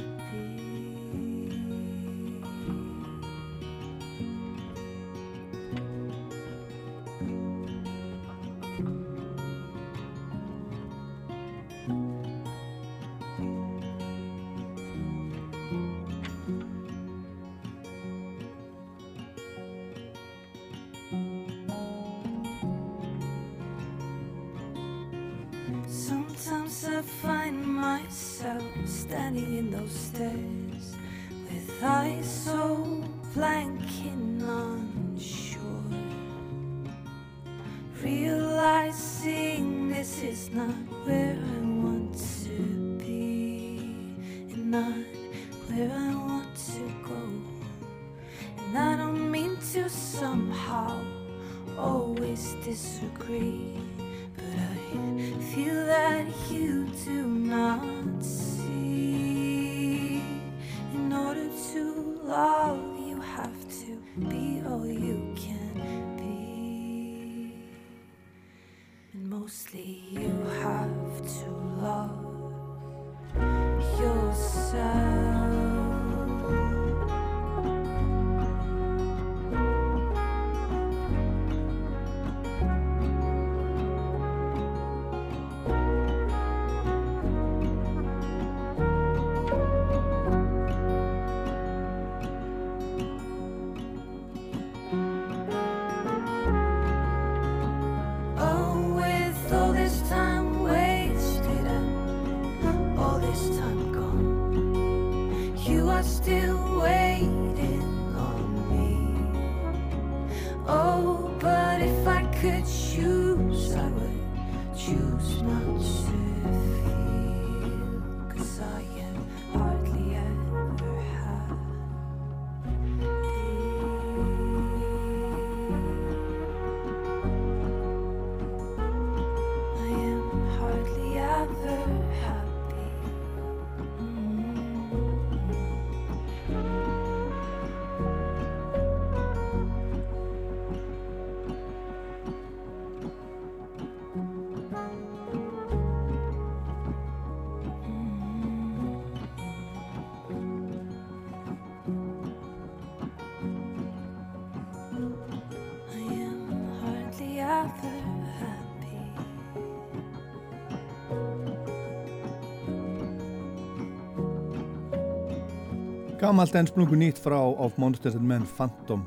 Gamalt en splungu nýtt frá Of Monsters and Men Phantom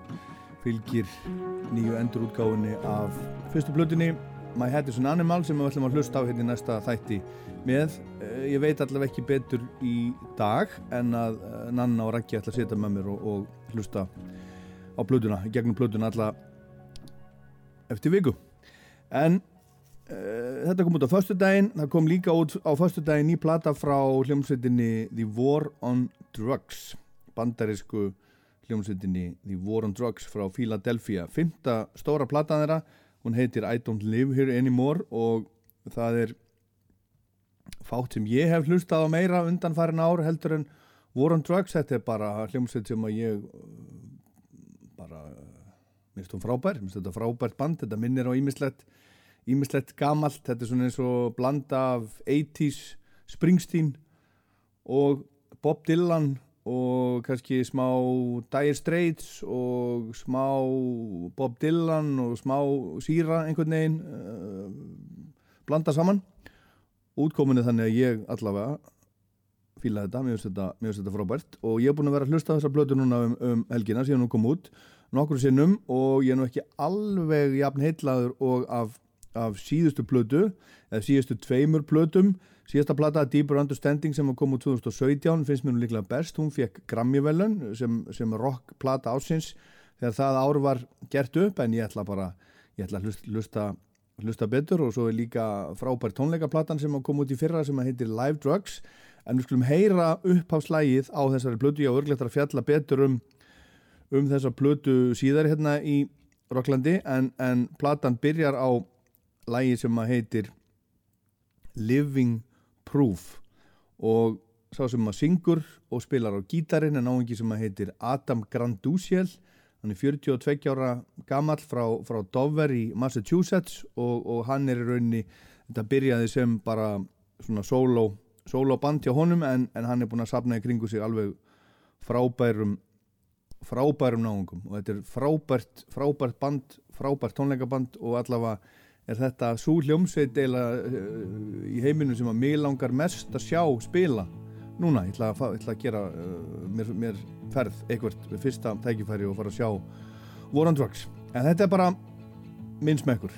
fylgir nýju endurútgáfunni af fyrstu blötunni My Head is an Animal sem við ætlum að hlusta á hérna í næsta þætti með. Eh, Ég veit allavega ekki betur í dag en að eh, Nanna og Raggi ætla að setja með mér og, og hlusta á blötuna, í gegnum blötuna alla eftir viku. En uh, þetta kom út á föstudaginn, það kom líka út á föstudaginn ný plata frá hljómsveitinni The War on Drugs bandarísku hljómsveitinni The War on Drugs frá Philadelphia. Fymta stóra platan þeirra hún heitir I Don't Live Here Anymore og það er fátt sem ég hef hlustað á meira undan farin ár heldur en War on Drugs. Þetta er bara hljómsveit sem að ég bara minnst hún frábær, minnst þetta frábært band þetta minnir á ímislegt ímislegt gamalt, þetta er svona eins og blanda af 80s Springsteen og Bob Dylan og kannski smá Dire Straits og smá Bob Dylan og smá Sýra einhvern veginn uh, blanda saman. Útkominu þannig að ég allavega fíla þetta, mér finnst þetta, þetta frábært og ég er búin að vera að hlusta þessa blötu núna um, um helgina síðan hún kom út nokkur sinnum og ég er nú ekki alveg jafn heitlaður og af, af síðustu plötu eða síðustu tveimur plötum síðasta plata Deeper Understanding sem kom út 2017 finnst mér nú líklega best. Hún fekk Grammy-velun sem, sem rock plata ásins þegar það ár var gert upp en ég ætla bara ég ætla að hlusta hlusta betur. Og svo er líka frábær tónleikaplatan sem kom út í fyrra sem heitir Live Drugs. En við skulum heyra uppháðslægið á þessari plötu. Ég á örgleitt að fjalla betur um um þessa plötu síðar hérna í Rocklandi en, en platan byrjar á lægi sem heitir Living Proof. Og sá sem að syngur og spilar á gítarin en áhengi sem að heitir Adam Grandusiel hann er 42 ára gammal frá, frá Dover í Massachusetts og, og hann er í rauninni þetta byrjaði sem bara svona solo, solo band hjá honum en, en hann er búin að sapna í kringu sig alveg frábærum frábærum náungum. Og þetta er frábært, frábært band frábært tónleikaband og allavega er þetta svo hljómsveit eila uh, í heiminu sem að mig langar mest að sjá spila? Núna, ég ætla að, ætla að gera uh, mér, mér ferð eitthvað við fyrsta tækifæri og fara að sjá War on Drugs, en þetta er bara minn smekkur.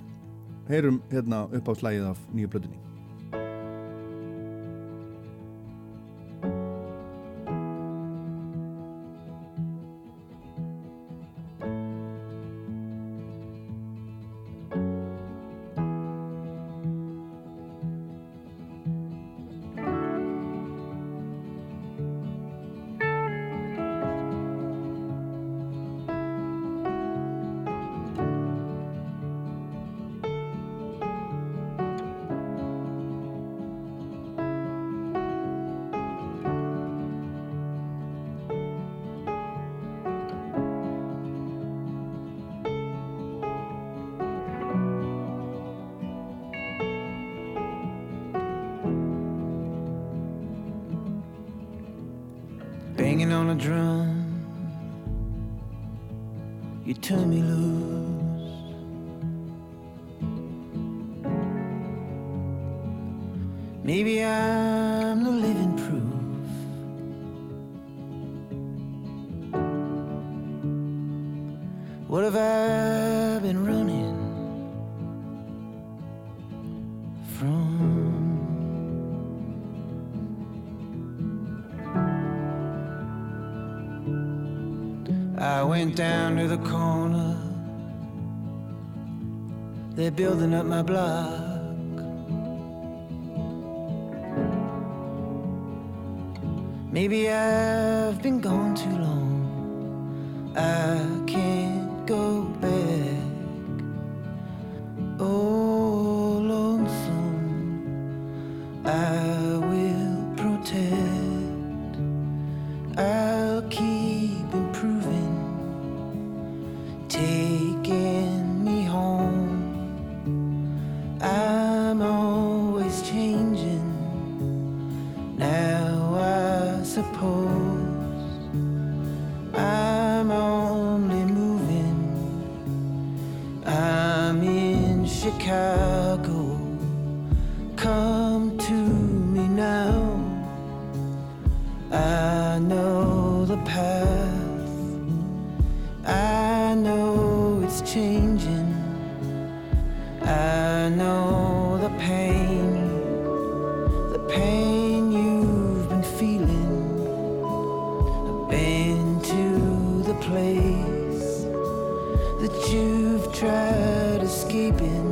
Heyrum hérna upp á slægið af nýju blöðinni that you've tried escaping.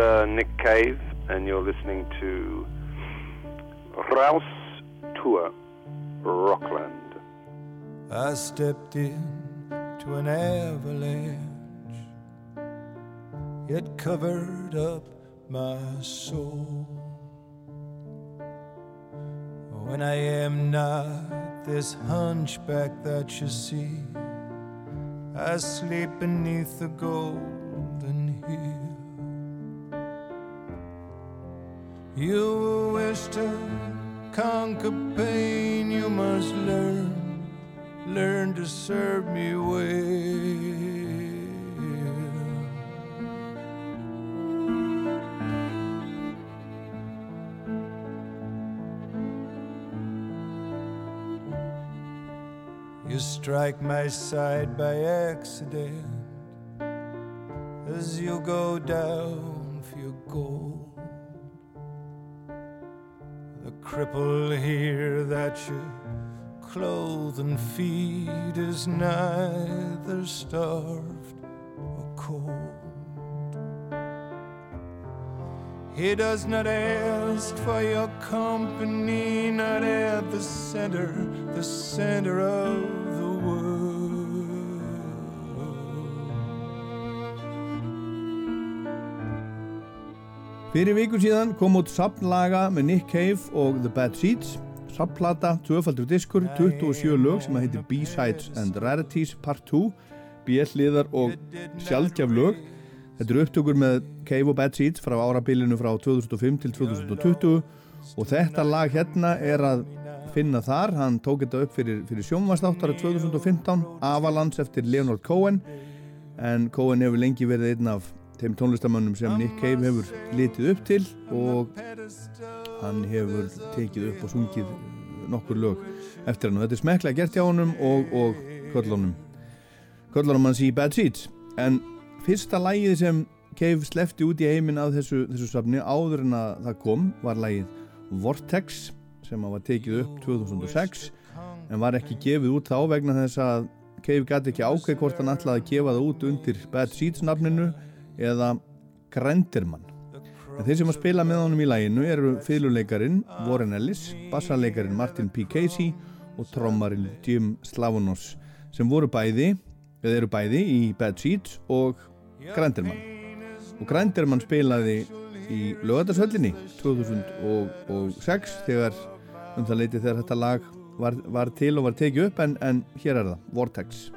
Uh, Nick Cave, and you're listening to Rouse Tour Rockland. I stepped in to an avalanche. It covered up my soul. When I am not this hunchback that you see, I sleep beneath the golden You wish to conquer pain, you must learn, learn to serve me well. You strike my side by accident as you go down for your gold. The cripple here that you clothe and feed is neither starved or cold. He does not ask for your company, not at the center, the center of the world. Fyrir viku síðan kom út sapnlaga með Nick Cave og The Bad Seeds. Sapplata, tvöfaldur diskur, 27 lög sem að heitir B-Sides and Rarities Part 2 B-liðar og sjálfgjaf lög. Þetta eru upptökur með Cave og Bad Seeds frá árabilinu frá 2005 til 2020 og þetta lag hérna er að finna þar, hann tók þetta upp fyrir, fyrir sjónvastáttara 2015 Avalanche eftir Leonard Cohen. En Cohen hefur lengi verið einn af þeim tónlistamönnum sem Nick Cave hefur litið upp til og hann hefur tekið upp og sungið nokkur lög eftir hann. Og þetta er smeklega gert hjá honum og, og köllunum köllunum hans í Bad Seeds. En fyrsta lægið sem Cave slefti út í heiminn af þessu, þessu safni áður en að það kom var lægið Vortex sem var tekið upp 2006 en var ekki gefið út þá vegna þess að Cave gæti ekki ákveð hvort hann ætlaði að gefa það út undir Bad Seeds nafninu eða Grenderman en þeir sem að spila með honum í læginu eru fylguleikarin Warren Ellis bassarleikarin Martin P. Casey og trommarinn Jim Slavonos sem voru bæði eða eru bæði í Bad Seeds og Grenderman og Grenderman spilaði í lögatarsöllinni 2006 þegar um það leiti þegar þetta lag var, var til og var tekið upp en, en hér er það, Vortex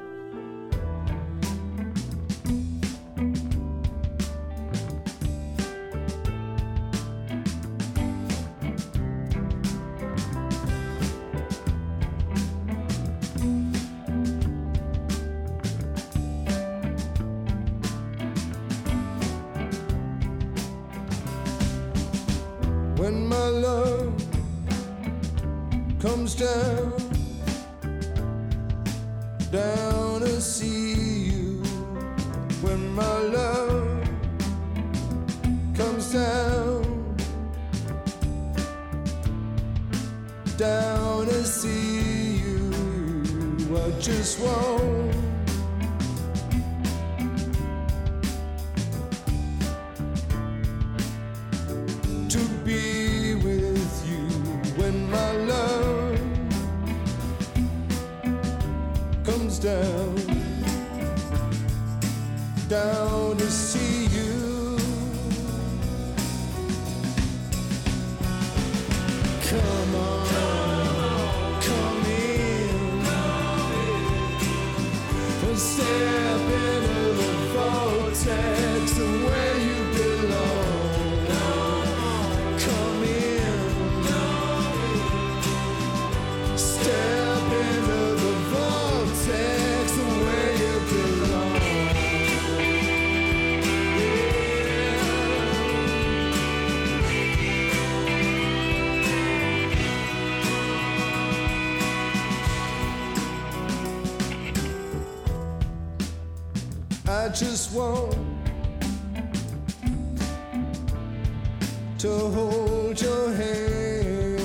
to hold your hand.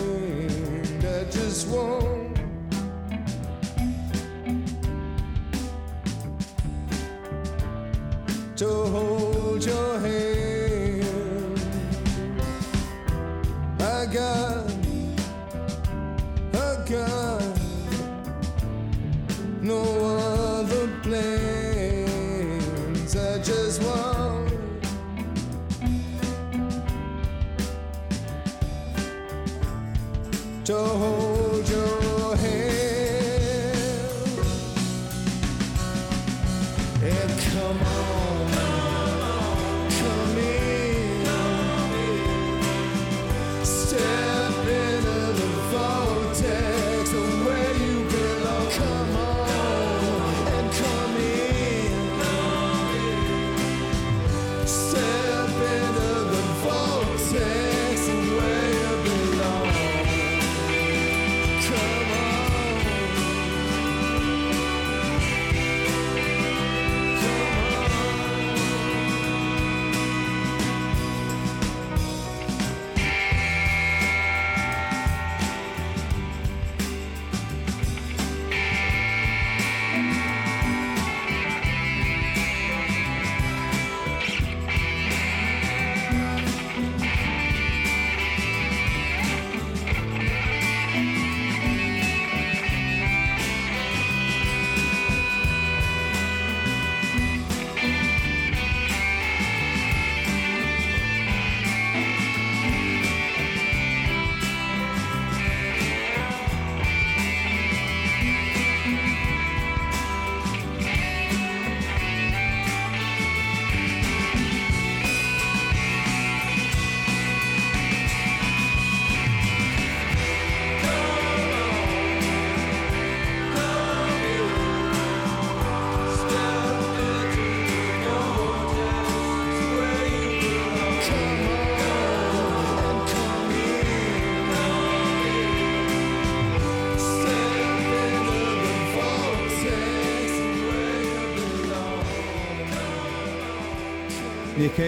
I just want to hold your hand. I got.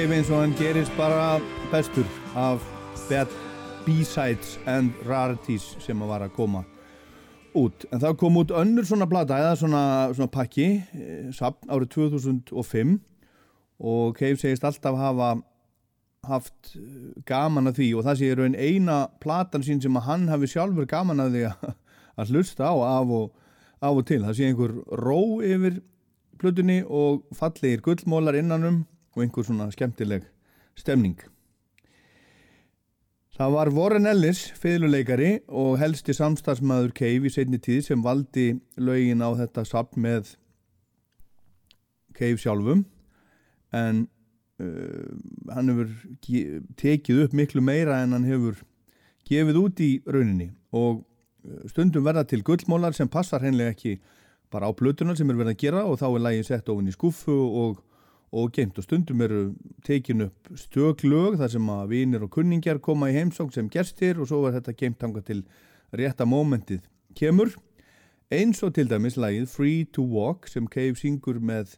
Cave eins og hann gerist bara bestur af Bad B-Sides and Rarities sem að var að koma út. En það kom út önnur svona plata eða svona, svona pakki, eh, árið 2005 og Cave segist alltaf hafa haft eh, gaman að því og það sé raun eina platan sín sem að hann hafi sjálfur gaman að því að, hlusta á af og, af og til. Það sé einhver ró yfir plötunni og fallegir gullmólar innanum og einhver svona skemmtileg stemning. Það var Warren Ellis, fiðluleikari og helsti samstagsmaður Cave í setni tíð sem valdi lögin á þetta sapn með Cave sjálfum en uh, hann hefur tekið upp miklu meira en hann hefur gefið út í rauninni og uh, stundum verða til gullmólar sem passar hennilega ekki bara á plötuna sem er verið að gera og þá er lægin sett ofin í skuffu og, og geimt og stundum eru tekin upp stöklög þar sem að vinir og kunningjar koma í heimsókn sem gestir og svo er þetta geimt tanga til rétta mómentið kemur. Eins og til dæmis lægið Free to Walk sem Cave syngur með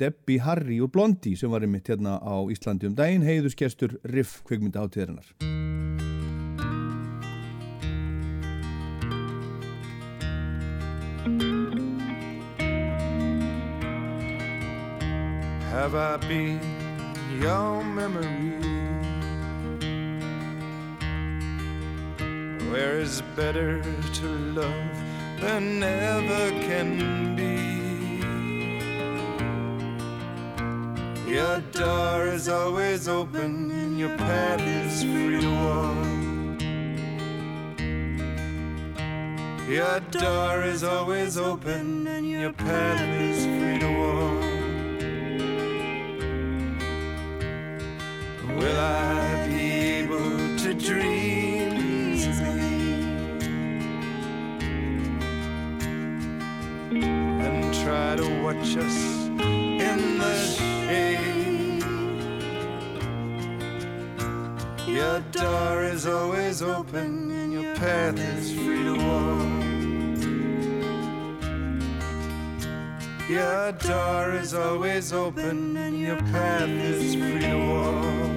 Debbie Harry og Blondie sem var einmitt hérna á Íslandi um daginn heiðusgestur Riff kvikmynda átíðarinnar Have I been your memory? Where is better to love than ever can be? Your door is always open and your path is free to walk. Your door is always open and your path is free to walk. Will I be able to dream easily and try to watch us in the shade? Your door is always open and your path is free to walk. Your door is always open and your path is free to walk.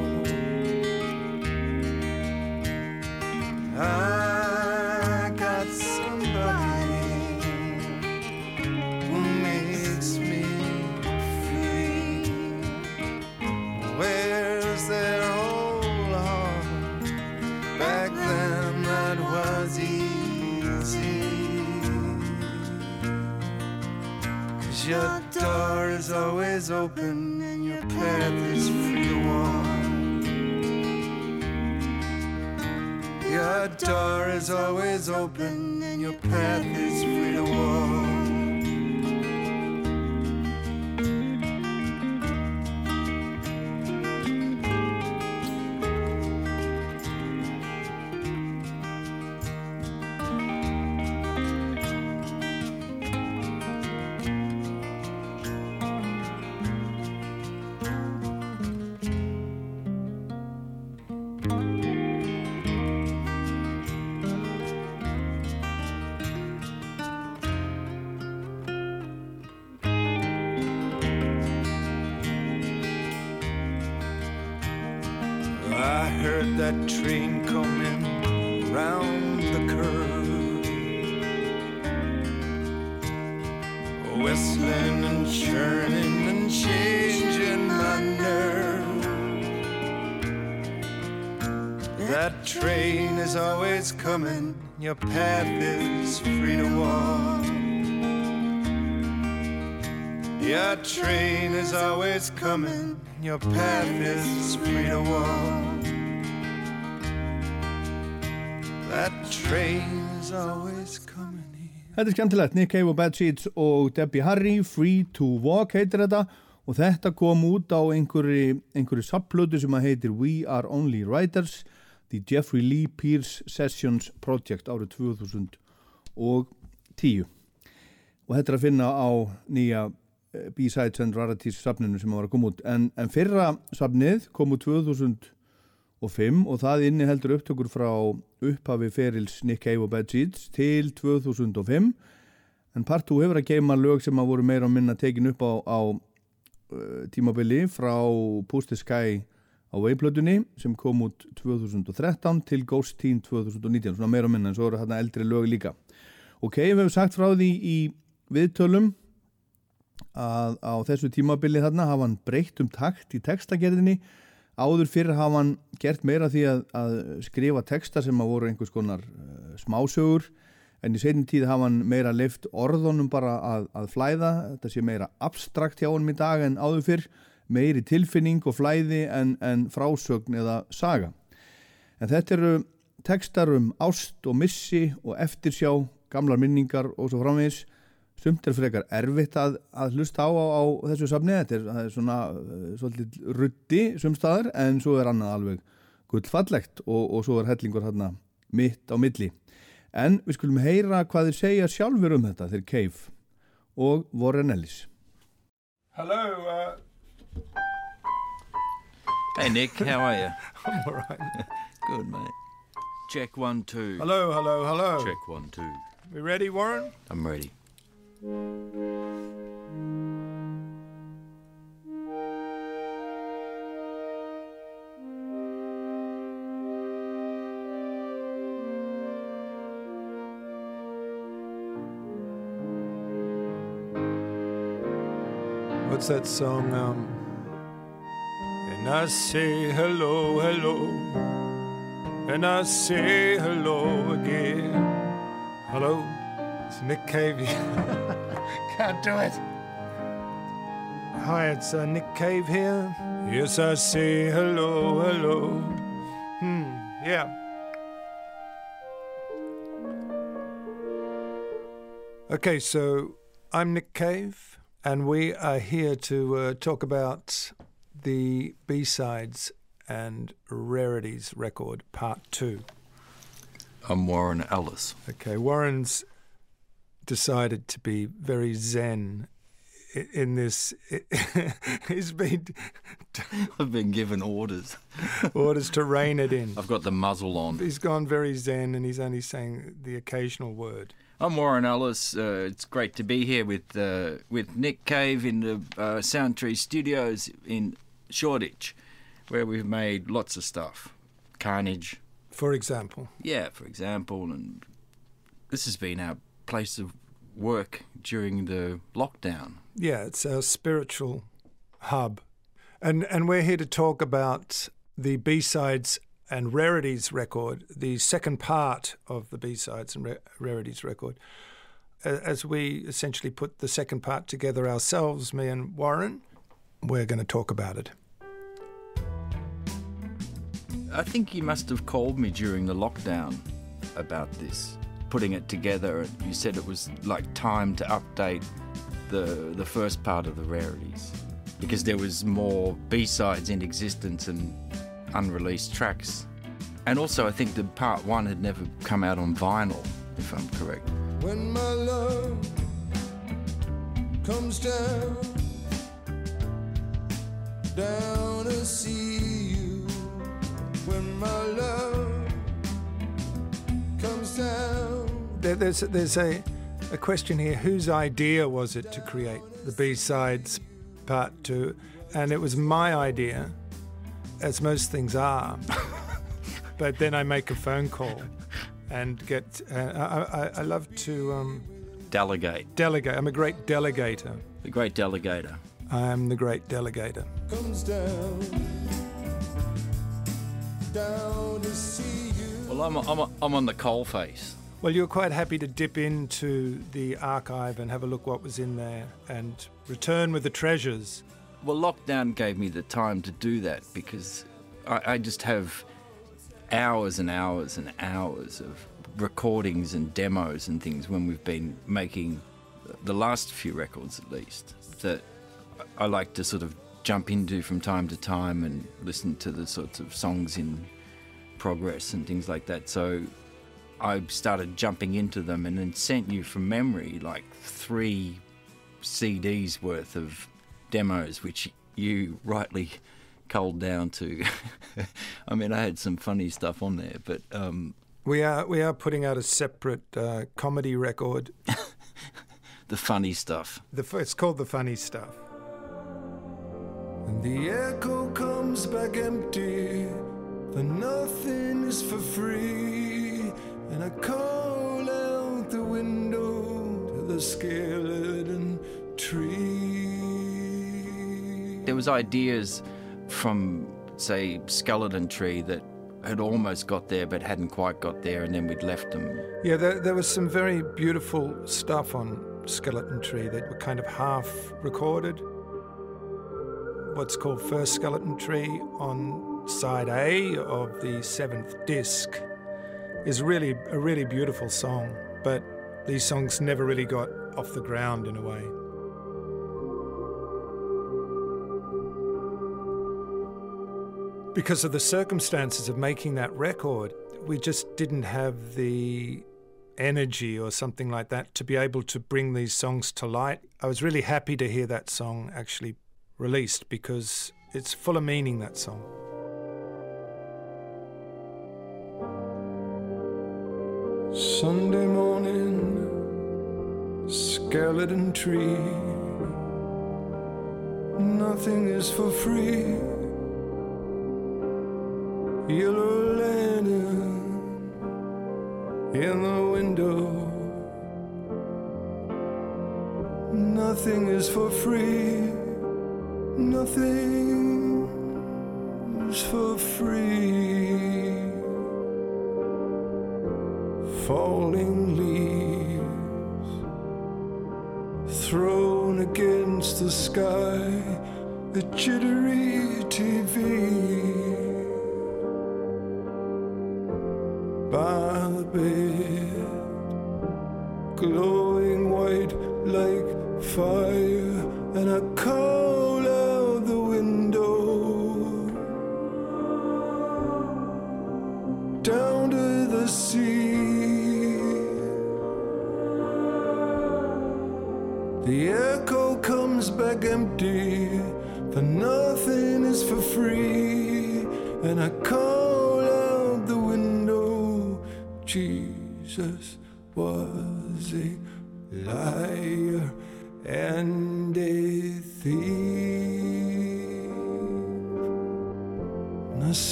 I got somebody who makes me free. Where's their whole heart back then? see. Cause your door is always open and your path is free Your door is always open and your path is free to walk. Your path is free to walk. Your train is always coming, your path is free to walk. That train is always coming. Þetta er skemmtilegt, Nick Cave og Bad Seeds og Debbie Harry, Free to Walk heitir þetta og þetta kom út á einhverju, subplötu sem að heitir We Are Only Writers The Jeffrey Lee Pierce Sessions Project árið 2010 og þetta er að finna á nýja eh, B-Sides and Rarities safninu sem var að koma út. En, en fyrra safnið kom út 2005 og það inni heldur upptökur frá upphafi ferils Nick Cave og Bad Seeds til 2005 en part 2 hefur að geima lög sem að voru meira og minna tekin upp á, á uh, tímabili frá Sky á Wayplötunni sem kom út 2013 til Ghost Teen 2019 svona meira minna en svo eru hérna eldri lög líka. Og Cave hefur sagt frá því í viðtölum að á þessu tímabili þarna hafa hann breytt um takt í textagerðinni. Áður fyrir hafa hann gert meira því að, að skrifa texta sem að voru einhvers konar uh, smásögur en í seinni tíð hafa hann meira leift orðunum bara að, að flæða. Þetta sé meira abstrakt hjá hann í dag en áður fyrr meiri tilfinning og flæði en, en frásögn eða saga. En þetta eru textar um ást og missi og eftirsjá gamlar minningar og svo framvegis. Sumt er frekar erfitt að, að hlusta á, á, á þessu safni. Þetta er, er svona uh, svolítið ruddi sumstaðar en svo er annað alveg gullfallegt og, og svo er hellingur hérna mitt á milli. En við skulum heyra hvað þeir segja sjálfur um þetta þeir Cave og Warren Ellis. Hello, uh, Hey Nick, how are you? I'm all right. Good, mate. Check one, two. Hello, hello, hello. Check one, two. We ready, Warren? I'm ready. What's that song? Um, and I say hello, hello, and I say hello again. Hello, it's Nick Cave. Can't do it. Hi, it's uh, Nick Cave here. Yes, I say hello, hello. Hmm, yeah. Okay, so I'm Nick Cave, and we are here to uh, talk about the B sides and rarities record, part two. I'm Warren Ellis. Okay, Warren's decided to be very zen in this. He's been I've been given orders. orders to rein it in. I've got the muzzle on. He's gone very zen, and he's only saying the occasional word. I'm Warren Ellis. Uh, it's great to be here with uh, with Nick Cave in the uh, Soundtree Studios in Shoreditch, where we've made lots of stuff. Carnage, For example, yeah, for example, and this has been our place of work during the lockdown. yeah, it's our spiritual hub, and and we're here to talk about the B sides and Rarities record, the second part of the B sides and Ra- Rarities record, as we essentially put the second part together ourselves, me and Warren, we're going to talk about it. I think you must have called me during the lockdown about this, putting it together. You said it was like time to update the the first part of the rarities because there was more B-sides in existence and unreleased tracks. And also I think the part 1 had never come out on vinyl if I'm correct. When my love comes down, down to see you. When my love comes down. There, there's there's a, a question here. Whose idea was it to create the B sides part two? And it was my idea, as most things are. but then I make a phone call and get. Uh, I, I, I love to um, Delegate, delegate. I'm a great delegator. A great delegator. I am the great delegator. comes down, down to see you. Well, I'm, I'm, I'm on the coal face. Well, you were quite happy to dip into the archive and have a look what was in there and return with the treasures. Well, lockdown gave me the time to do that because I, I just have hours and hours and hours of recordings and demos and things when we've been making the last few records at least that I like to sort of jump into from time to time and listen to the sorts of songs in progress and things like that. So I started jumping into them and then sent you from memory like three CDs worth of demos, which you rightly culled down to. I mean, I had some funny stuff on there, but um, We are we are putting out a separate uh, comedy record. the funny stuff. The it's called the funny stuff. And the echo comes back empty, for nothing is for free. And I call out the window to the skeleton tree. There was ideas from, say, Skeleton Tree that had almost got there but hadn't quite got there, and then we'd left them. Yeah, there, there was some very beautiful stuff on Skeleton Tree that were kind of half recorded. What's called First Skeleton Tree on side A of the seventh disc is really a really beautiful song, but these songs never really got off the ground in a way. Because of the circumstances of making that record, we just didn't have the energy or something like that to be able to bring these songs to light. I was really happy to hear that song actually released because it's full of meaning, that song. Sunday morning, skeleton tree. Nothing is for free. Yellow lantern in the window. Nothing is for free. Nothing for free. Falling leaves thrown against the sky, the jittery TV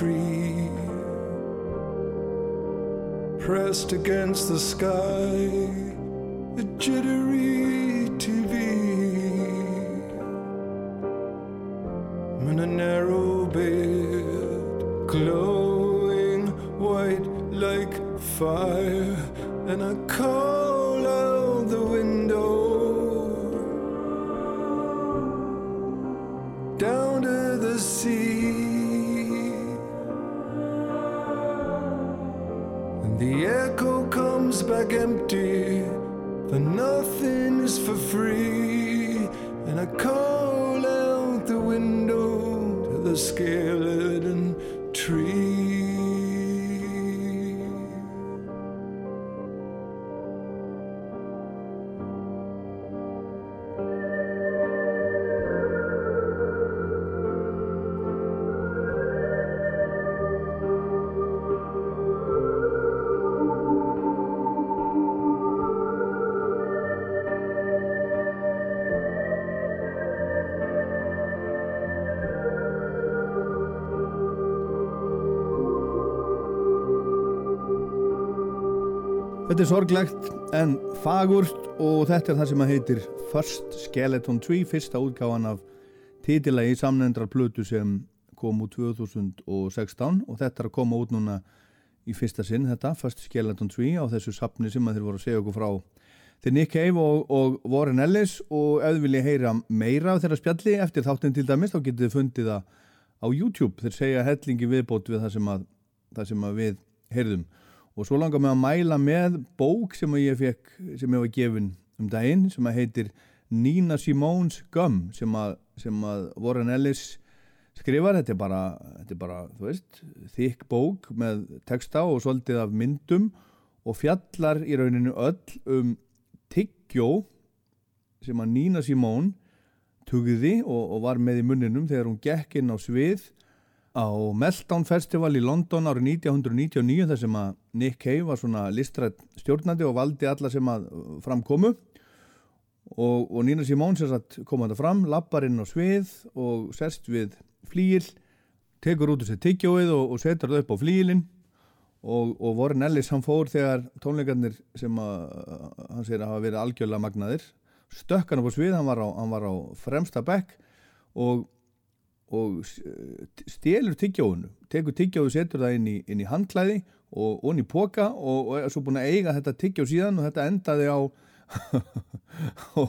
tree pressed against the sky, a jittery Er sorglegt en fagurt og þetta er það sem að heitir First Skeleton Tree, fyrsta útgáfan af titilagi samnendrar plötu sem kom úr 2016 og þetta er að koma út núna í fyrsta sinn þetta, First Skeleton Tree á þessu sapni sem að þeir voru að segja okkur frá. Til Nick Cave og, og Warren Ellis og ef þið viljið heyra meira af þeirra spjalli eftir þáttin til dæmis þá getið þið fundið það á YouTube. Þeir segja hellingi viðbót við það sem að, það sem að við heyrðum og svo langar mig að mæla með bók sem ég fekk, sem ég var gefin um daginn, sem að heitir Nina Simóns Gum sem að, sem að Warren Ellis skrifar, þetta er bara, þetta er bara þú veist, þykk bók með texta og svolítið af myndum og fjallar í rauninu öll um tyggjó sem að Nina Simón tugði og, og var með í munninum þegar hún gekk inn á svið á Meltdown Festival í London árið 1999 þar sem að Nick Cave var svona listrætt stjórnandi og valdi alla sem að framkomu og, og Nina Simón sem sagt kom að það fram, lappar inn á svið og sest við flíil tekur út úr sér tyggjóið og, og setur það upp á flíilin og, og Warren Ellis hann fór þegar tónleikarnir sem að hann segir að hafa verið algjörlega magnaðir stökk hann upp á svið, hann var á, hann var á fremsta bekk og og stélur tyggjóinu tekur tyggjóðu, setur það inn í, inn í handklæði og onni póka og, og er svo búin að eiga þetta tyggjó síðan og þetta endaði á á,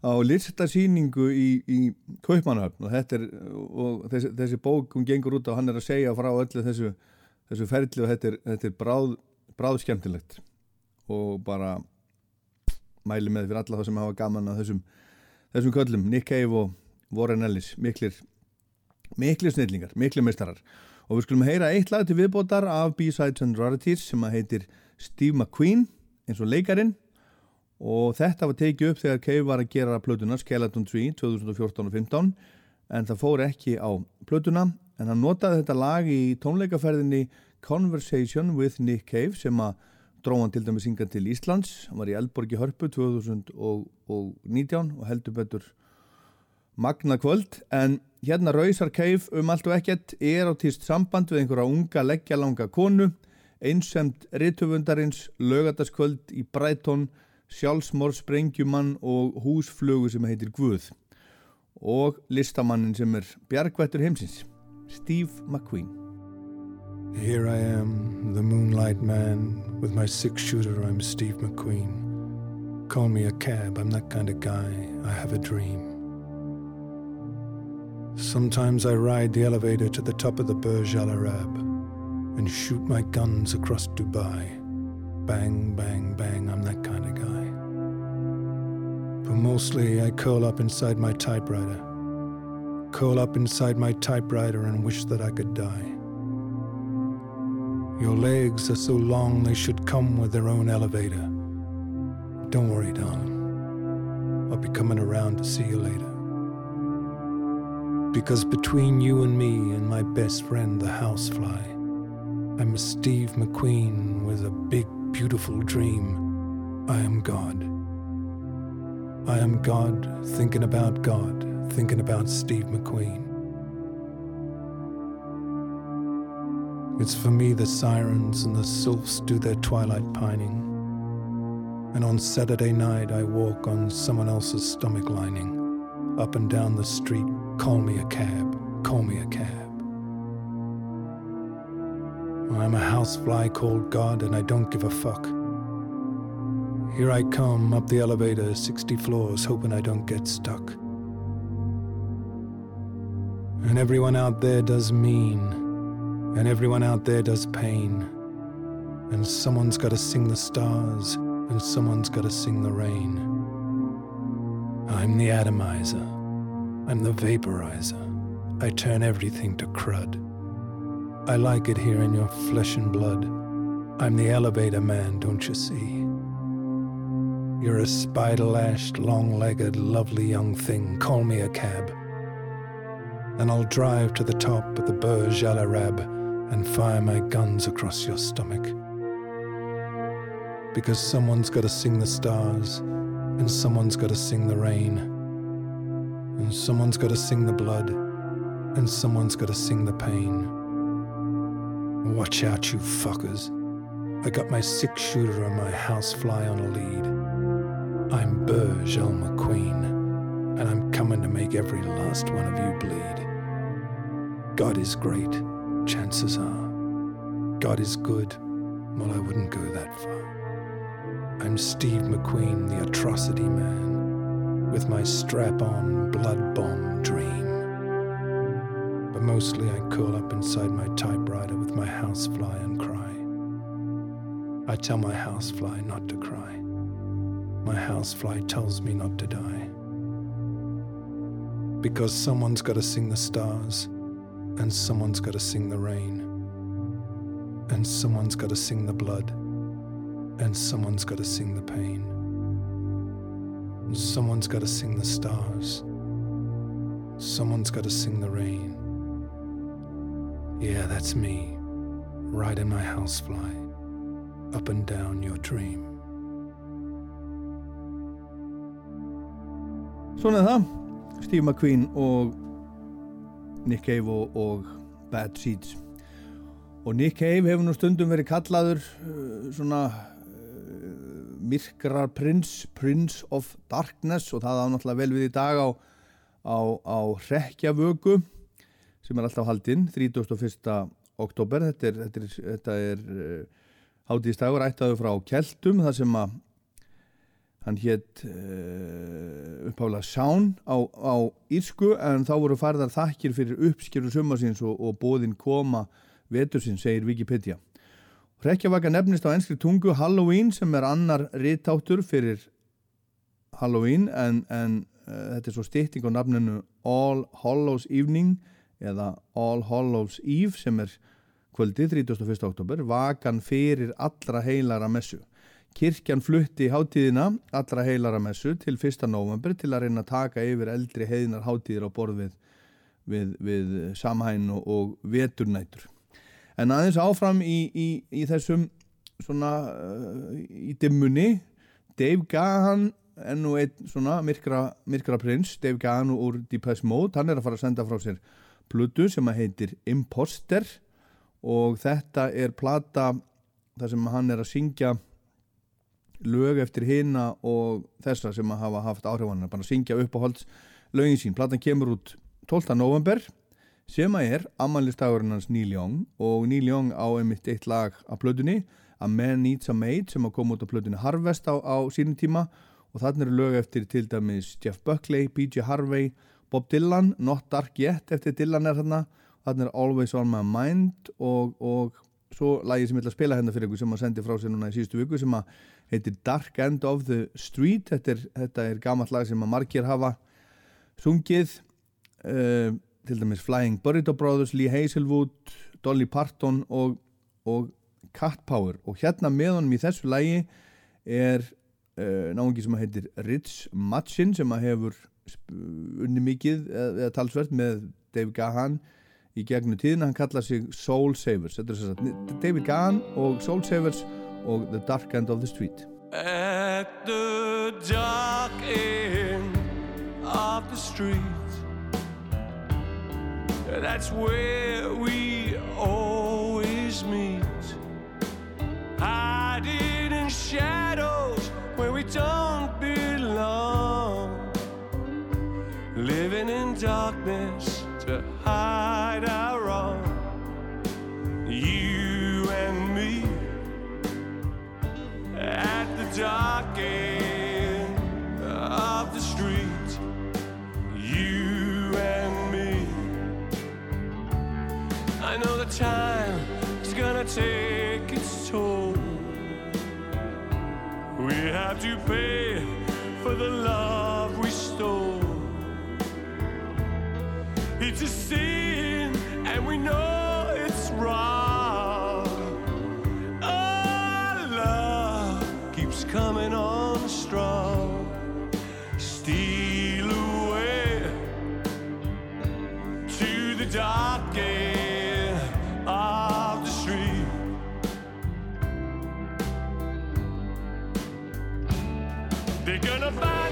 á listasýningu í, í Kaupmannhöfn og, er, og þessi, þessi bók hún gengur út og hann er að segja frá öllu þessu, þessu ferli og þetta er, þetta er bráð, bráð skemmtilegt og bara mæli með fyrir alla það sem hafa gaman að þessum, þessum köllum Nick Cave og Warren Ellis. Miklir miklu snillingar, miklu mistarar og við skulum heyra eitt lag til viðbótar af B-Sides and Rarities sem að heitir Steve McQueen eins og leikarin og þetta var tekið upp þegar Cave var að gera plötuna Skeleton Tree 2014 og 15 en það fór ekki á plötuna. En hann notaði þetta lag í tónleikaferðinni Conversation with Nick Cave sem að dróðan til dæmi synga til Íslands. Hann var í Elborgi Hörpu 2019 og heldur betur magna kvöld en hérna Rausar Keif um allt og ekkert er á týst samband við einhverja unga leggjalanga konu einsemt ritufundarins lögataskvöld í Breitón sjálfsmór sprengjumann og húsflögu sem heitir Guð. Og listamannin sem er bjargvættur heimsins Steve McQueen. Here I am, the moonlight man with my six shooter, I'm Steve McQueen. Call me a cab, I'm that kind of guy, I have a dream Sometimes I ride the elevator to the top of the Burj Al Arab and shoot my guns across Dubai. Bang, bang, bang, I'm that kind of guy. But mostly I curl up inside my typewriter. Curl up inside my typewriter and wish that I could die. Your legs are so long they should come with their own elevator. Don't worry, darling. I'll be coming around to see you later. Because between you and me and my best friend, the housefly, I'm a Steve McQueen with a big, beautiful dream. I am God. I am God thinking about God, thinking about Steve McQueen. It's for me the sirens and the sylphs do their twilight pining. And on Saturday night I walk on someone else's stomach lining up and down the street. Call me a cab, call me a cab. I'm a housefly called God and I don't give a fuck. Here I come up the elevator, 60 floors, hoping I don't get stuck. And everyone out there does mean, and everyone out there does pain. And someone's gotta sing the stars, and someone's gotta sing the rain. I'm the atomizer, I'm the vaporizer. I turn everything to crud. I like it here in your flesh and blood. I'm the elevator man, don't you see? You're a spider lashed, long legged, lovely young thing. Call me a cab. And I'll drive to the top of the Burj Al Arab and fire my guns across your stomach. Because someone's gotta sing the stars, and someone's gotta sing the rain, and someone's gotta sing the blood, and someone's gotta sing the pain. Watch out, you fuckers. I got my six shooter and my housefly on a lead. I'm Burj Al McQueen, and I'm coming to make every last one of you bleed. God is great, chances are. God is good, well, I wouldn't go that far. I'm Steve McQueen, the atrocity man, with my strap on blood bomb dream. But mostly I curl up inside my typewriter with my housefly and cry. I tell my housefly not to cry. My housefly tells me not to die. Because someone's got to sing the stars, and someone's got to sing the rain, and someone's got to sing the blood, and someone's got to sing the pain. Someone's got to sing the stars, someone's got to sing the rain. Yeah, that's me, riding my housefly up and down your dream. Svona er það, Steve McQueen og Nick Cave og, og Bad Seeds og Nick Cave hefur nú stundum verið kallaður uh, svona myrkrar prins Prince of Darkness og það á náttúrulega vel við í dag á, á, á Reykjavöku sem er alltaf haldinn 31. oktober þetta er, þetta er, þetta er uh, hátíðstagur ættaðu frá Keltum þar sem að hann hétt uh, uppháðlega Sján á, á Írsku en þá voru farðar þakkir fyrir uppskjöru sumarsins og, og bóðin koma vetursins, segir Wikipedia. Reykjavaka nefnist á enskri tungu Halloween sem er annar rittáttur fyrir Halloween en, en uh, þetta er svo stytting á nafninu All Hallows Evening eða All Hallows Eve sem er kvöldið 31. oktober, vakan fyrir allra heilara messu. Kirkjan flutti hátíðina allra heilara messu til 1. november til að reyna að taka yfir eldri heiðinar hátíðir á borð við, við, við samhæn og, og veturnætur. En aðeins áfram í, í, í þessum svona uh, í dimmunni. Dave Gahan enn og einn svona myrkra, myrkra prins. Dave Gahan úr Deepest Mode. Hann er að fara að senda frá sér plödu sem að heitir Imposter. Og þetta er plata þar sem hann er að syngja lög eftir hina og þessa sem að hafa haft áhrifanir bara að syngja upp á holds lögin sín. Platan kemur út 12. november sem að er ammælistagurinn hans Neil Young og Neil Young á einmitt eitt lag af plötunni A Man Needs a Maid sem að koma út á plötunni Harvest á, á sínum tíma. Og þannig eru lög eftir til dæmis Jeff Buckley, PJ Harvey Bob Dylan, Not Dark Yet eftir Dylan er þarna. Þannig er Always On My Mind og, og svo lagi sem ég ætla að spila hérna fyrir ykkur sem að sendi frá sér núna í síðustu viku sem að heitir Dark End of the Street. Þetta er, þetta er gammalt lag sem að margir hafa sungið. Uh, til dæmis Flying Burrito Brothers, Lee Hazelwood Dolly Parton og, og Cat Power. Og hérna með honum í þessu lagi er uh, náðungi sem heitir Rich Matchin sem hefur unni mikið eða talsvert með Dave Gahan í gegnum tíðina, hann kallar sig Soul Savers. Er David Gahan og Soul Savers og The Dark End of the Street. At the dark end of the street, That's where we always meet. Hiding in shadows where we don't belong. Living in darkness to hide our wrong. You and me at the dark end. time is gonna take its toll. We have to pay for the love we stole. It's a sin, and we know. about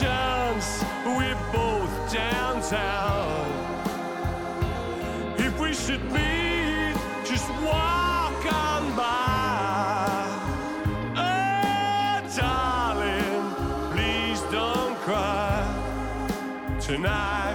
chance, we're both downtown. If we should meet, just walk on by. Oh, darling, please don't cry tonight.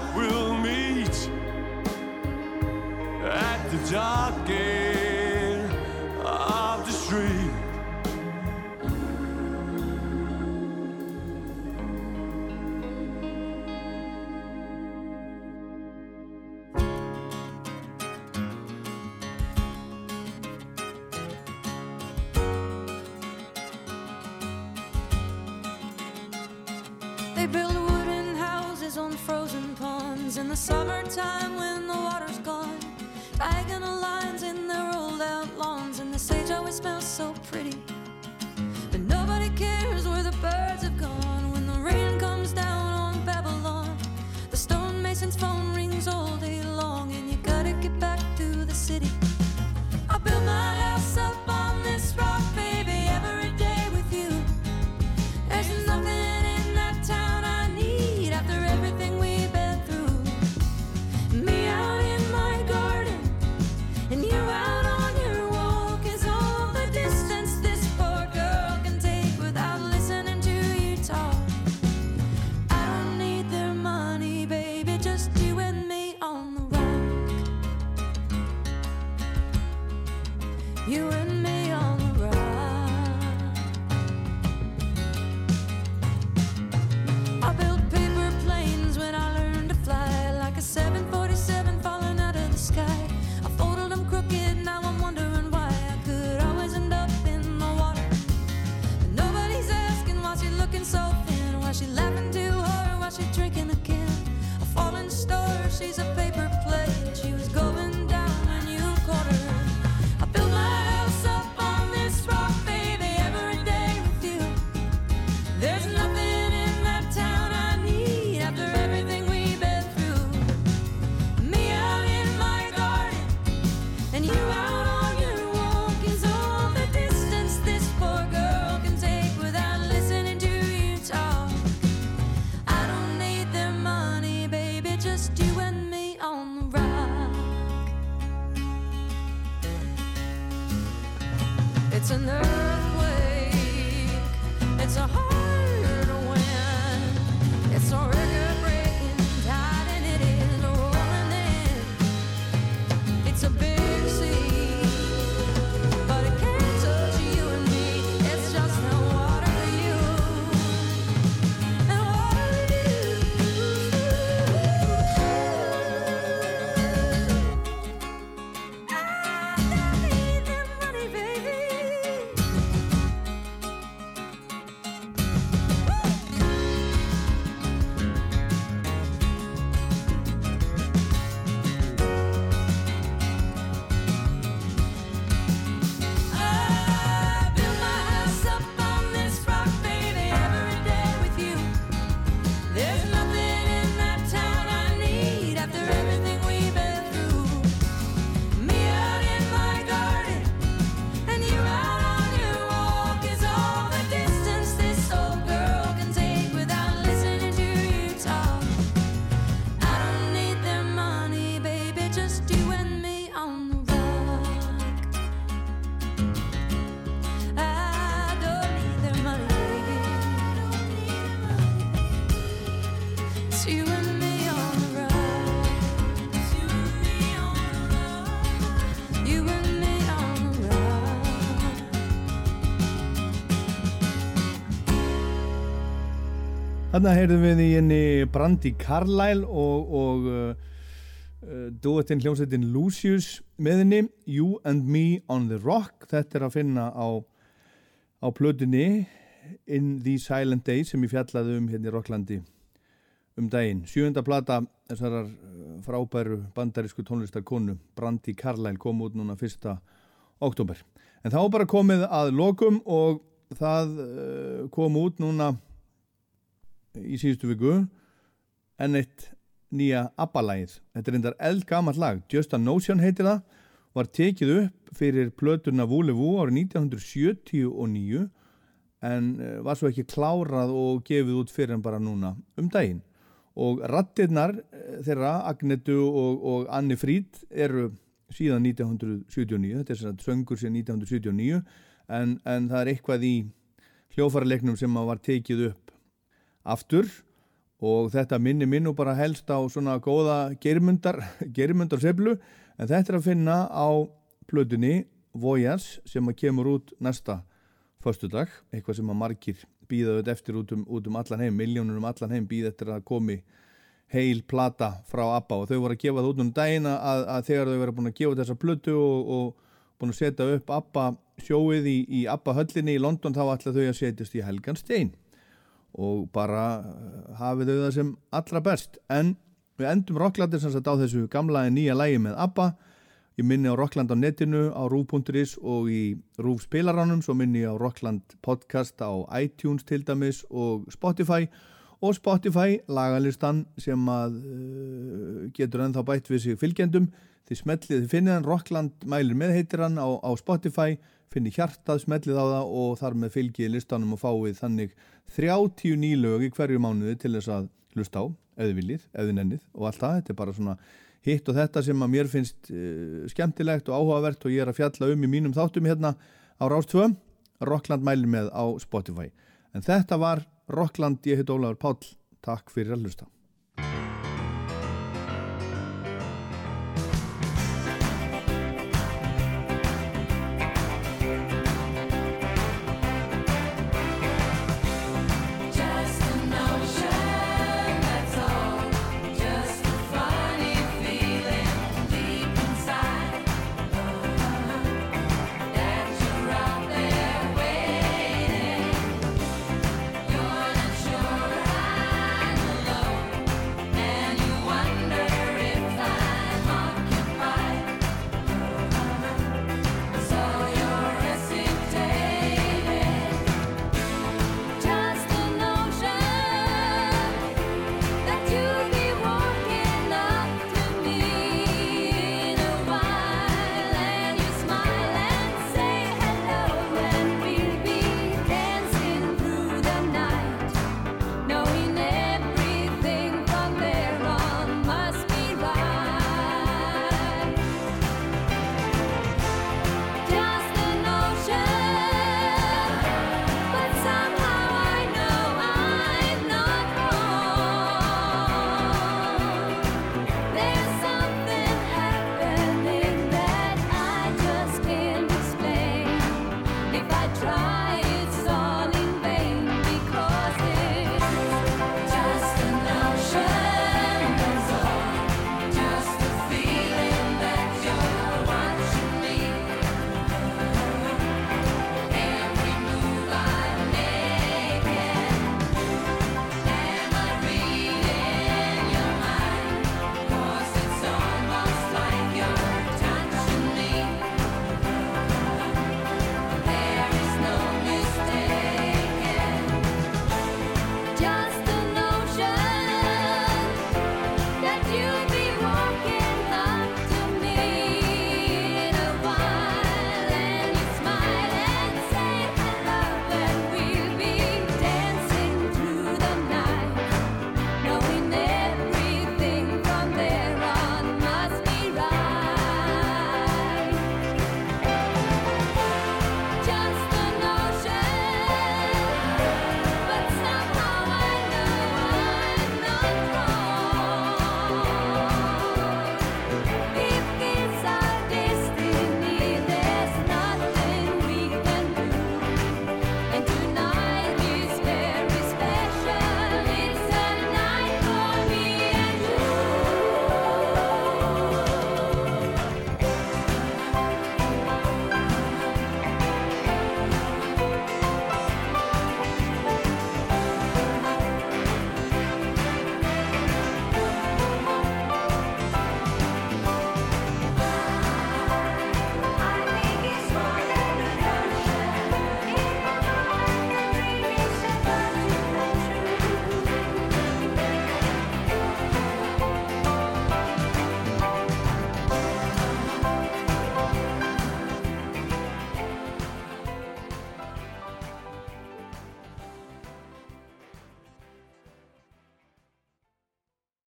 Þannig heyrðum við í henni Brandi Carlyle og, og uh, uh, duettinn hljómsveitin Lucius með henni You and Me on the Rock þetta er að finna á, á plötunni In the Silent Days sem ég fjallaði um hérna í Rocklandi um daginn. Sjönda plata þessarar uh, frábæru bandarísku tónlistarkonu Brandi Carlyle kom út núna fyrsta oktober. En þá bara komið að lokum og það uh, kom út núna í síðustu viku en eitt nýja ABBA-lægið. Þetta er endar eldgamall lag, Just a Notion heitir það, var tekið upp fyrir plöturna Vúlevu árið 1979 en eh, var svo ekki klárað og gefið út fyrir en bara núna um daginn. Og rattirnar eh, þeirra, Agnetu og, og Anni Fríd eru síðan 1979, þetta er svona söngur síðan 1979 en, en það er eitthvað í hljófarleiknum sem var tekið upp aftur. Og þetta minni minn og bara helst á svona góða germundar, germundar seflu en þetta er að finna á plötunni Voyage sem að kemur út næsta förstu dag, eitthvað sem að margir býðaðu eftir út um, út um allan heim, miljónur um allan heim býða eftir að komi heil plata frá ABBA. Og þau voru að gefa það út um dagina að, að þegar þau verið búin að gefa þessa plötu og, og búin að setja upp ABBA sjóið í, í ABBA höllinni í London þá ætla þau að setjast í Helgan Stein og bara uh, hafið þau það sem allra best. En við endum Rocklandir sem sagt á þessu gamla en nýja lægi með ABBA. Ég minni á Rockland á netinu á rúf.is og í rúf spilaránum svo minni ég á Rockland podcast á iTunes til dæmis og Spotify. Og Spotify lagalistan sem að uh, getur ennþá bætt við sig fylgjendum. Þið smellið, þið finnir hann Rockland mælir með heitir hann á, á Spotify finnir hjartað, smellið á það og þar með fylgið listanum og fáið þannig 30 nýlög í hverju mánuði til þess að hlusta á, þið viljið, þið nennið og allt það, þetta er bara svona hitt og þetta sem að mér finnst uh, skemmtilegt og áhugavert og ég er að fjalla um í mínum þáttum hérna á Rástvö Rockland mælir með á Spotify. En þetta var Rockland, ég heit Ólafur Páll. Takk fyrir að hlusta